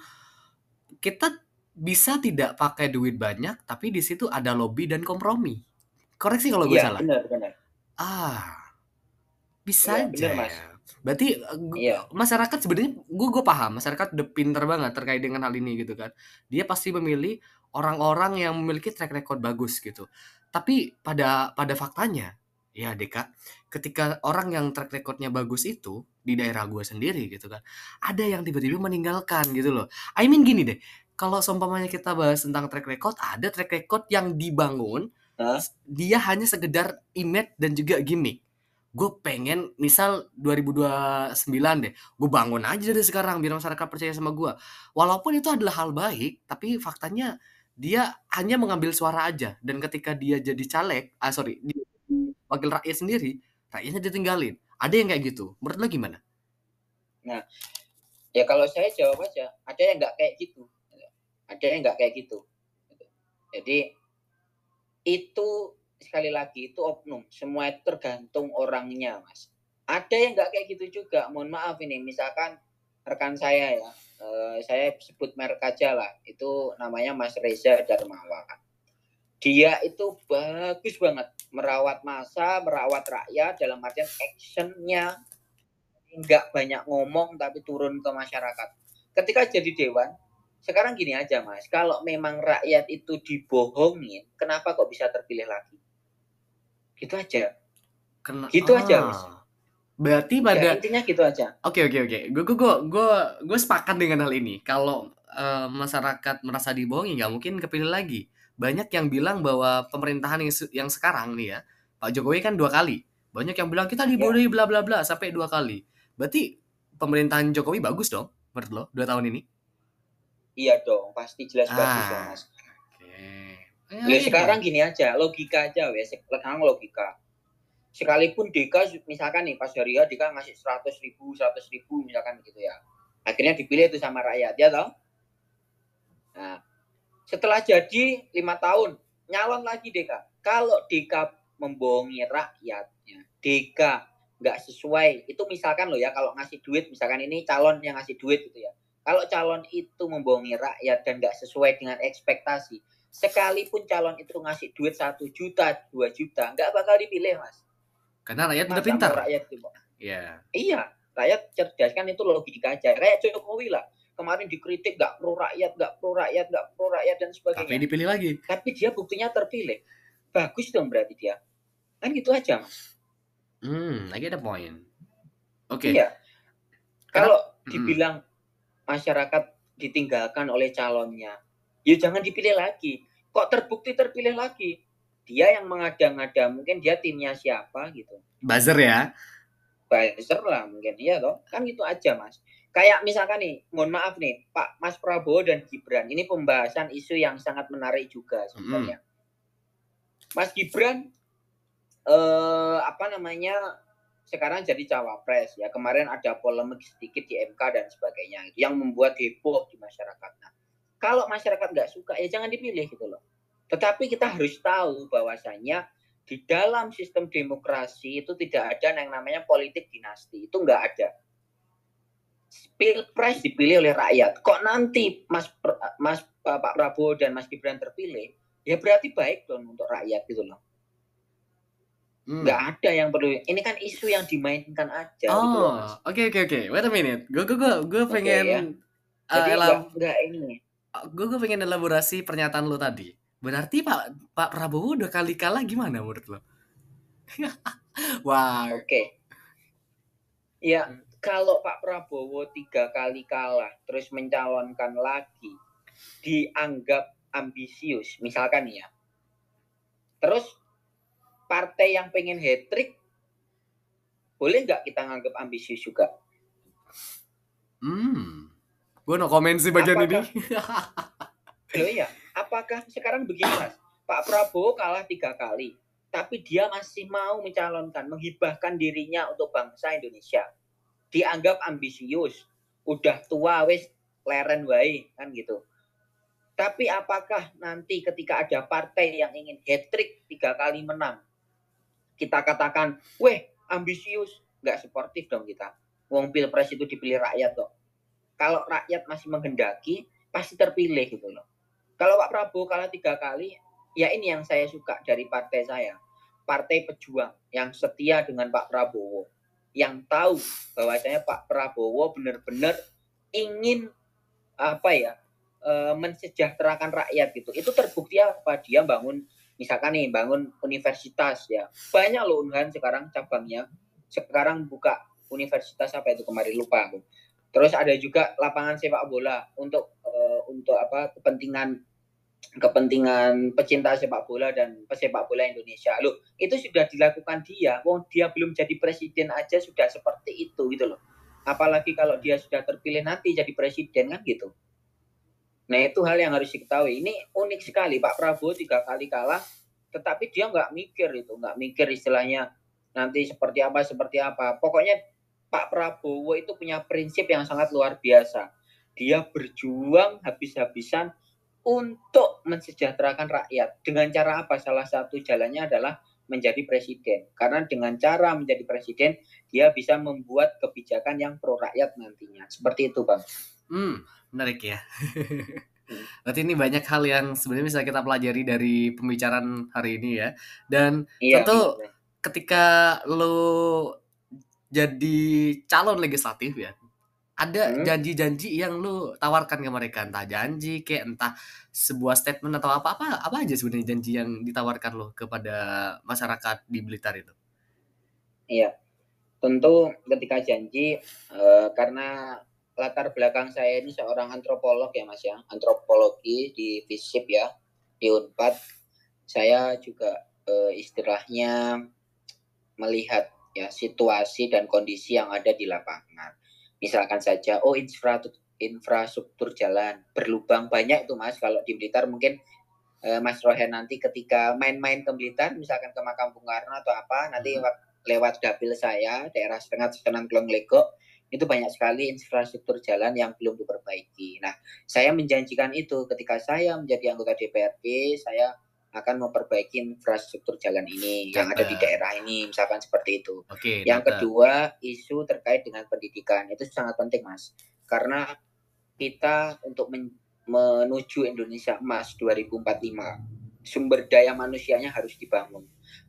kita bisa tidak pakai duit banyak, tapi di situ ada lobby dan kompromi. Koreksi kalau gue iya salah. benar benar Ah, bisa Iya, aja bener, Mas. Berarti gu- Iya. masyarakat sebenarnya gue gue paham masyarakat udah pinter banget terkait dengan hal ini gitu kan. Dia pasti memilih orang-orang yang memiliki track record bagus gitu. Tapi pada pada faktanya ya Deka, ketika orang yang track recordnya bagus itu di daerah gue sendiri gitu kan, ada yang tiba-tiba meninggalkan gitu loh. I mean gini deh, kalau seumpamanya kita bahas tentang track record, ada track record yang dibangun Hah? dia hanya sekedar image dan juga gimmick. Gue pengen misal 2029 deh, gue bangun aja dari sekarang biar masyarakat percaya sama gue. Walaupun itu adalah hal baik, tapi faktanya dia hanya mengambil suara aja. Dan ketika dia jadi caleg, ah sorry, dia wakil rakyat sendiri, rakyatnya ditinggalin. Ada yang kayak gitu. Menurut lo gimana? ya kalau saya jawab aja ada yang nggak kayak gitu. Ada yang nggak kayak gitu. Jadi itu sekali lagi itu oknum. Semua itu tergantung orangnya mas. Ada yang nggak kayak gitu juga. Mohon maaf ini misalkan rekan saya ya. Eh, saya sebut merek aja lah. Itu namanya Mas Reza Darmawan. Dia itu bagus banget merawat masa merawat rakyat dalam artian actionnya nggak banyak ngomong tapi turun ke masyarakat. Ketika jadi dewan, sekarang gini aja mas, kalau memang rakyat itu dibohongin, kenapa kok bisa terpilih lagi? Gitu aja. Kena, Gitu aja, Mas. Berarti Ya, pada intinya gitu aja. Oke oke oke. Gue gue gue gue gue sepakat dengan hal ini. Kalau eh, masyarakat merasa dibohongi nggak mungkin kepilih lagi. Banyak yang bilang bahwa pemerintahan yang yang sekarang nih ya, Pak Jokowi kan dua kali. Banyak yang bilang kita dibodohi bla bla bla sampai dua kali. Berarti pemerintahan Jokowi bagus dong menurut lo dua tahun ini? Iya dong, pasti jelas Ah. bagus dong mas. Oke. Ya, sekarang gini aja, logika aja wes. Sekarang logika. Sekalipun DK misalkan nih pas hari ya ngasih 100 ribu, 100 ribu misalkan gitu ya. Akhirnya dipilih itu sama rakyat ya toh. Nah, setelah jadi lima tahun nyalon lagi DK. Kalau DK membohongi rakyat, ya, DK nggak sesuai. Itu misalkan loh ya kalau ngasih duit, misalkan ini calon yang ngasih duit gitu ya. Kalau calon itu membohongi rakyat dan nggak sesuai dengan ekspektasi, sekalipun calon itu ngasih duit satu juta, dua juta, nggak bakal dipilih mas. Karena rakyat udah pintar. Rakyat itu, Iya. iya, rakyat cerdas kan itu logika aja. Kayak Jokowi lah, kemarin dikritik nggak pro rakyat, nggak pro rakyat, nggak pro rakyat dan Tapi sebagainya. dipilih lagi. Tapi dia buktinya terpilih, bagus dong berarti dia. Kan gitu aja mas. Hmm, I get the point. Oke. Iya. Kalau dibilang masyarakat ditinggalkan oleh calonnya, ya jangan dipilih lagi. Kok terbukti terpilih lagi? Dia yang mengada-ngada, mungkin dia timnya siapa gitu. Buzzer ya. Buzzer lah mungkin, iya toh. Kan gitu aja mas. Kayak misalkan nih, mohon maaf nih, Pak Mas Prabowo dan Gibran, ini pembahasan isu yang sangat menarik juga sebenarnya. Mas Gibran, eh apa namanya, sekarang jadi cawapres ya kemarin ada polemik sedikit di MK dan sebagainya yang membuat heboh di masyarakat. Nah, kalau masyarakat nggak suka ya jangan dipilih gitu loh. Tetapi kita harus tahu bahwasanya di dalam sistem demokrasi itu tidak ada yang namanya politik dinasti. Itu enggak ada. Pilpres dipilih oleh rakyat. Kok nanti Mas Mas Pak Prabowo dan Mas Gibran terpilih, ya berarti baik dong untuk rakyat gitu loh. Hmm. Ada yang perlu. Ini kan isu yang dimainkan aja. Oh, gitu oke oke oke. Wait a minute. Gue gue gue gue pengen. Okay, ya. Jadi uh, elam... enggak, ini. Gue gue pengen elaborasi pernyataan lo tadi. Berarti Pak Pak Prabowo udah kali kalah gimana menurut lo? [laughs] Wah. Oke. Okay. Ya, kalau Pak Prabowo tiga kali kalah terus mencalonkan lagi dianggap ambisius misalkan ya. Terus partai yang pengen hat trick boleh nggak kita nganggap ambisius juga? Hmm. Gue no komen sih bagian apakah, ini [laughs] loh ya apakah sekarang begini mas? Pak Prabowo kalah tiga kali tapi dia masih mau mencalonkan menghibahkan dirinya untuk bangsa Indonesia dianggap ambisius, udah tua wes leren wae kan gitu. Tapi apakah nanti ketika ada partai yang ingin hat trick tiga kali menang, kita katakan, weh ambisius, nggak sportif dong kita. Wong pilpres itu dipilih rakyat kok. Kalau rakyat masih menghendaki, pasti terpilih gitu loh. Kalau Pak Prabowo kalah tiga kali, ya ini yang saya suka dari partai saya. Partai pejuang yang setia dengan Pak Prabowo yang tahu bahwasanya Pak Prabowo benar-benar ingin apa ya e, mensejahterakan rakyat gitu. Itu terbukti apa dia bangun misalkan nih bangun universitas ya. Banyak loh kan sekarang cabangnya. Sekarang buka universitas apa itu kemarin lupa aku. Terus ada juga lapangan sepak bola untuk e, untuk apa kepentingan kepentingan pecinta sepak bola dan pesepak bola Indonesia. Loh, itu sudah dilakukan dia. Wong dia belum jadi presiden aja sudah seperti itu gitu loh. Apalagi kalau dia sudah terpilih nanti jadi presiden kan gitu. Nah itu hal yang harus diketahui. Ini unik sekali Pak Prabowo tiga kali kalah, tetapi dia nggak mikir itu, nggak mikir istilahnya nanti seperti apa seperti apa. Pokoknya Pak Prabowo itu punya prinsip yang sangat luar biasa. Dia berjuang habis-habisan untuk mensejahterakan rakyat. Dengan cara apa? Salah satu jalannya adalah menjadi presiden. Karena dengan cara menjadi presiden, dia bisa membuat kebijakan yang pro rakyat nantinya. Seperti itu, Bang. Hmm, menarik ya. [laughs] Berarti ini banyak hal yang sebenarnya bisa kita pelajari dari pembicaraan hari ini ya. Dan iya, tentu iya. ketika lo jadi calon legislatif ya, ada hmm. janji-janji yang lu tawarkan ke mereka. Entah janji kayak entah sebuah statement atau apa apa apa aja sebenarnya janji yang ditawarkan lo kepada masyarakat di Blitar itu? Iya. Tentu ketika janji uh, karena latar belakang saya ini seorang antropolog ya mas ya. Antropologi di FISIP ya di Unpad. Saya juga uh, istilahnya melihat ya situasi dan kondisi yang ada di lapangan misalkan saja oh infrastruktur infrastruktur jalan berlubang banyak itu mas kalau di Blitar mungkin eh, Mas Rohen nanti ketika main-main ke Blitar misalkan ke makam Bung Karno atau apa nanti hmm. lewat dapil saya daerah setengah Senan Klong Lego itu banyak sekali infrastruktur jalan yang belum diperbaiki. Nah, saya menjanjikan itu ketika saya menjadi anggota DPRD, saya akan memperbaiki infrastruktur jalan ini yang ada di daerah ini, misalkan seperti itu. Oke, yang data. kedua, isu terkait dengan pendidikan itu sangat penting, Mas. Karena kita untuk men menuju Indonesia Emas 2045, sumber daya manusianya harus dibangun.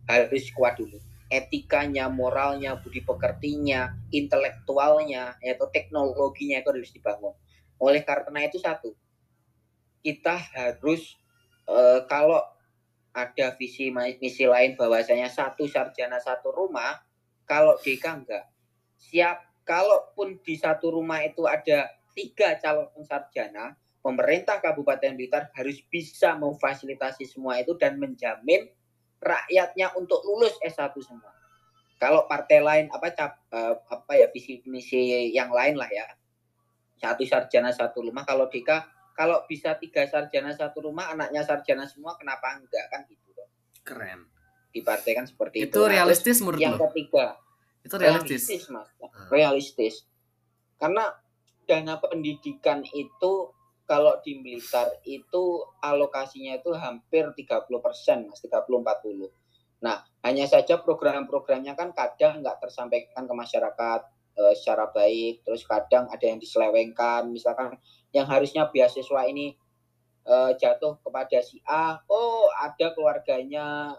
Harus kuat dulu. Etikanya, moralnya, budi pekertinya, intelektualnya, yaitu teknologinya itu harus dibangun. Oleh karena itu satu, kita harus uh, kalau ada visi misi lain bahwasanya satu sarjana satu rumah, kalau DK enggak. Siap, kalaupun di satu rumah itu ada tiga calon sarjana, pemerintah Kabupaten Blitar harus bisa memfasilitasi semua itu dan menjamin rakyatnya untuk lulus S1 semua. Kalau partai lain apa cap, uh, apa ya visi misi yang lain lah ya. Satu sarjana satu rumah kalau DK kalau bisa tiga sarjana satu rumah anaknya sarjana semua kenapa enggak? Kan gitu loh. Keren. Di partai kan seperti itu itu. Nah, realistis menurut yang lo? ketiga. Itu realistis, realistis mas. Hmm. realistis. Karena dana pendidikan itu kalau di Blitar itu alokasinya itu hampir 30%, Mas, 30-40. Nah, hanya saja program-programnya kan kadang nggak tersampaikan ke masyarakat uh, secara baik, terus kadang ada yang diselewengkan, misalkan yang harusnya beasiswa ini uh, jatuh kepada si A, oh ada keluarganya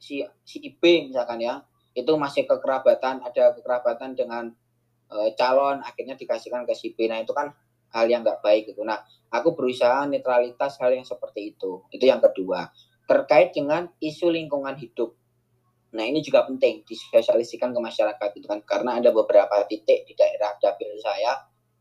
si si B misalkan ya, itu masih kekerabatan, ada kekerabatan dengan uh, calon, akhirnya dikasihkan ke si B. Nah itu kan hal yang nggak baik gitu. Nah, aku berusaha netralitas hal yang seperti itu. Itu yang kedua. Terkait dengan isu lingkungan hidup. Nah, ini juga penting disosialisasikan ke masyarakat itu kan karena ada beberapa titik di daerah dapil saya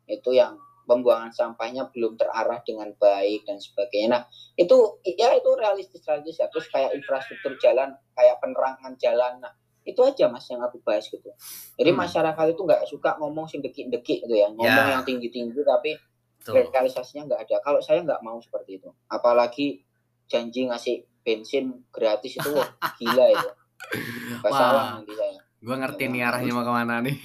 itu yang pembuangan sampahnya belum terarah dengan baik dan sebagainya. Nah, itu ya itu realistis realistis ya. Terus kayak infrastruktur jalan, kayak penerangan jalan. Nah, itu aja mas yang aku bahas gitu. Jadi hmm. masyarakat itu nggak suka ngomong sing dekik-dekik gitu ya, ngomong ya. yang tinggi-tinggi tapi realisasinya nggak ada. Kalau saya nggak mau seperti itu. Apalagi janji ngasih bensin gratis itu gila itu. Gak salah nanti saya. Gue ngerti nih arahnya mau ke mana nih.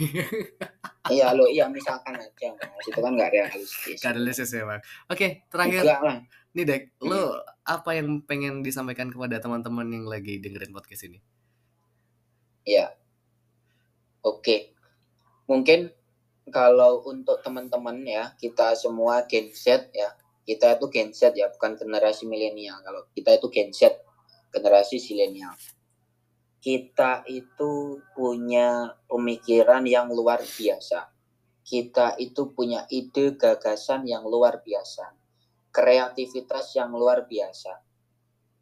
[laughs] iya lo iya misalkan aja mas itu kan nggak realistis. Gak realistis ya bang. Oke terakhir. Enggak, lah. Nih Dek, lo hmm. apa yang pengen disampaikan kepada teman-teman yang lagi dengerin podcast ini? Ya. Oke. Mungkin kalau untuk teman-teman ya, kita semua Gen Z ya. Kita itu Gen Z ya, bukan generasi milenial. Kalau kita itu Gen Z, generasi silenial kita itu punya pemikiran yang luar biasa. Kita itu punya ide gagasan yang luar biasa. Kreativitas yang luar biasa.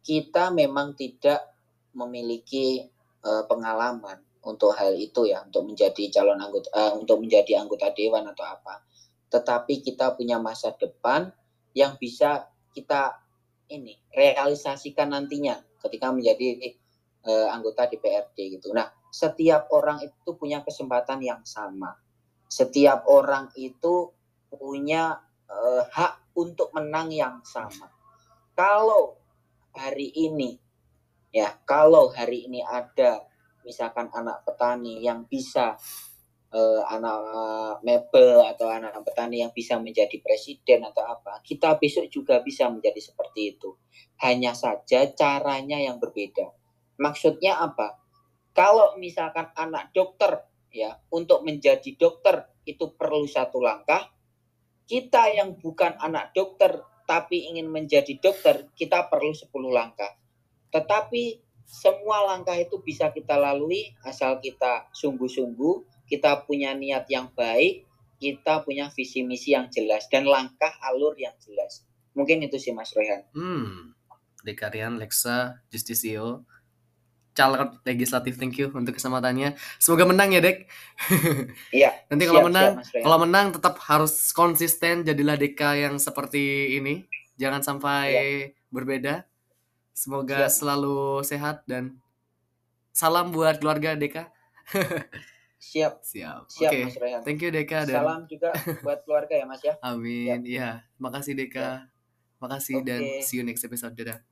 Kita memang tidak memiliki uh, pengalaman untuk hal itu ya, untuk menjadi calon anggota uh, untuk menjadi anggota dewan atau apa. Tetapi kita punya masa depan yang bisa kita ini realisasikan nantinya ketika menjadi uh, anggota DPRD gitu. Nah, setiap orang itu punya kesempatan yang sama. Setiap orang itu punya uh, hak untuk menang yang sama. Kalau hari ini ya, kalau hari ini ada misalkan anak petani yang bisa uh, anak uh, mebel atau anak petani yang bisa menjadi presiden atau apa, kita besok juga bisa menjadi seperti itu. Hanya saja caranya yang berbeda Maksudnya apa? Kalau misalkan anak dokter ya untuk menjadi dokter itu perlu satu langkah. Kita yang bukan anak dokter tapi ingin menjadi dokter, kita perlu 10 langkah. Tetapi semua langkah itu bisa kita lalui asal kita sungguh-sungguh, kita punya niat yang baik, kita punya visi misi yang jelas dan langkah alur yang jelas. Mungkin itu sih Mas Rehan. Hmm. Dekarian Lexa Justisio calon legislatif thank you untuk kesempatannya. Semoga menang ya dek. [laughs] Iya nanti kalau menang kalau menang tetap harus konsisten jadilah Deka yang seperti ini. Jangan sampai ya. berbeda. Semoga siap. selalu sehat dan salam buat keluarga Deka. [laughs] Siap. Siap. Oke. Okay. thank you Deka dan salam juga buat keluarga ya mas ya. [laughs] Amin. Iya. Makasih Deka. Ya. makasih okay. dan see you next episode. Dadah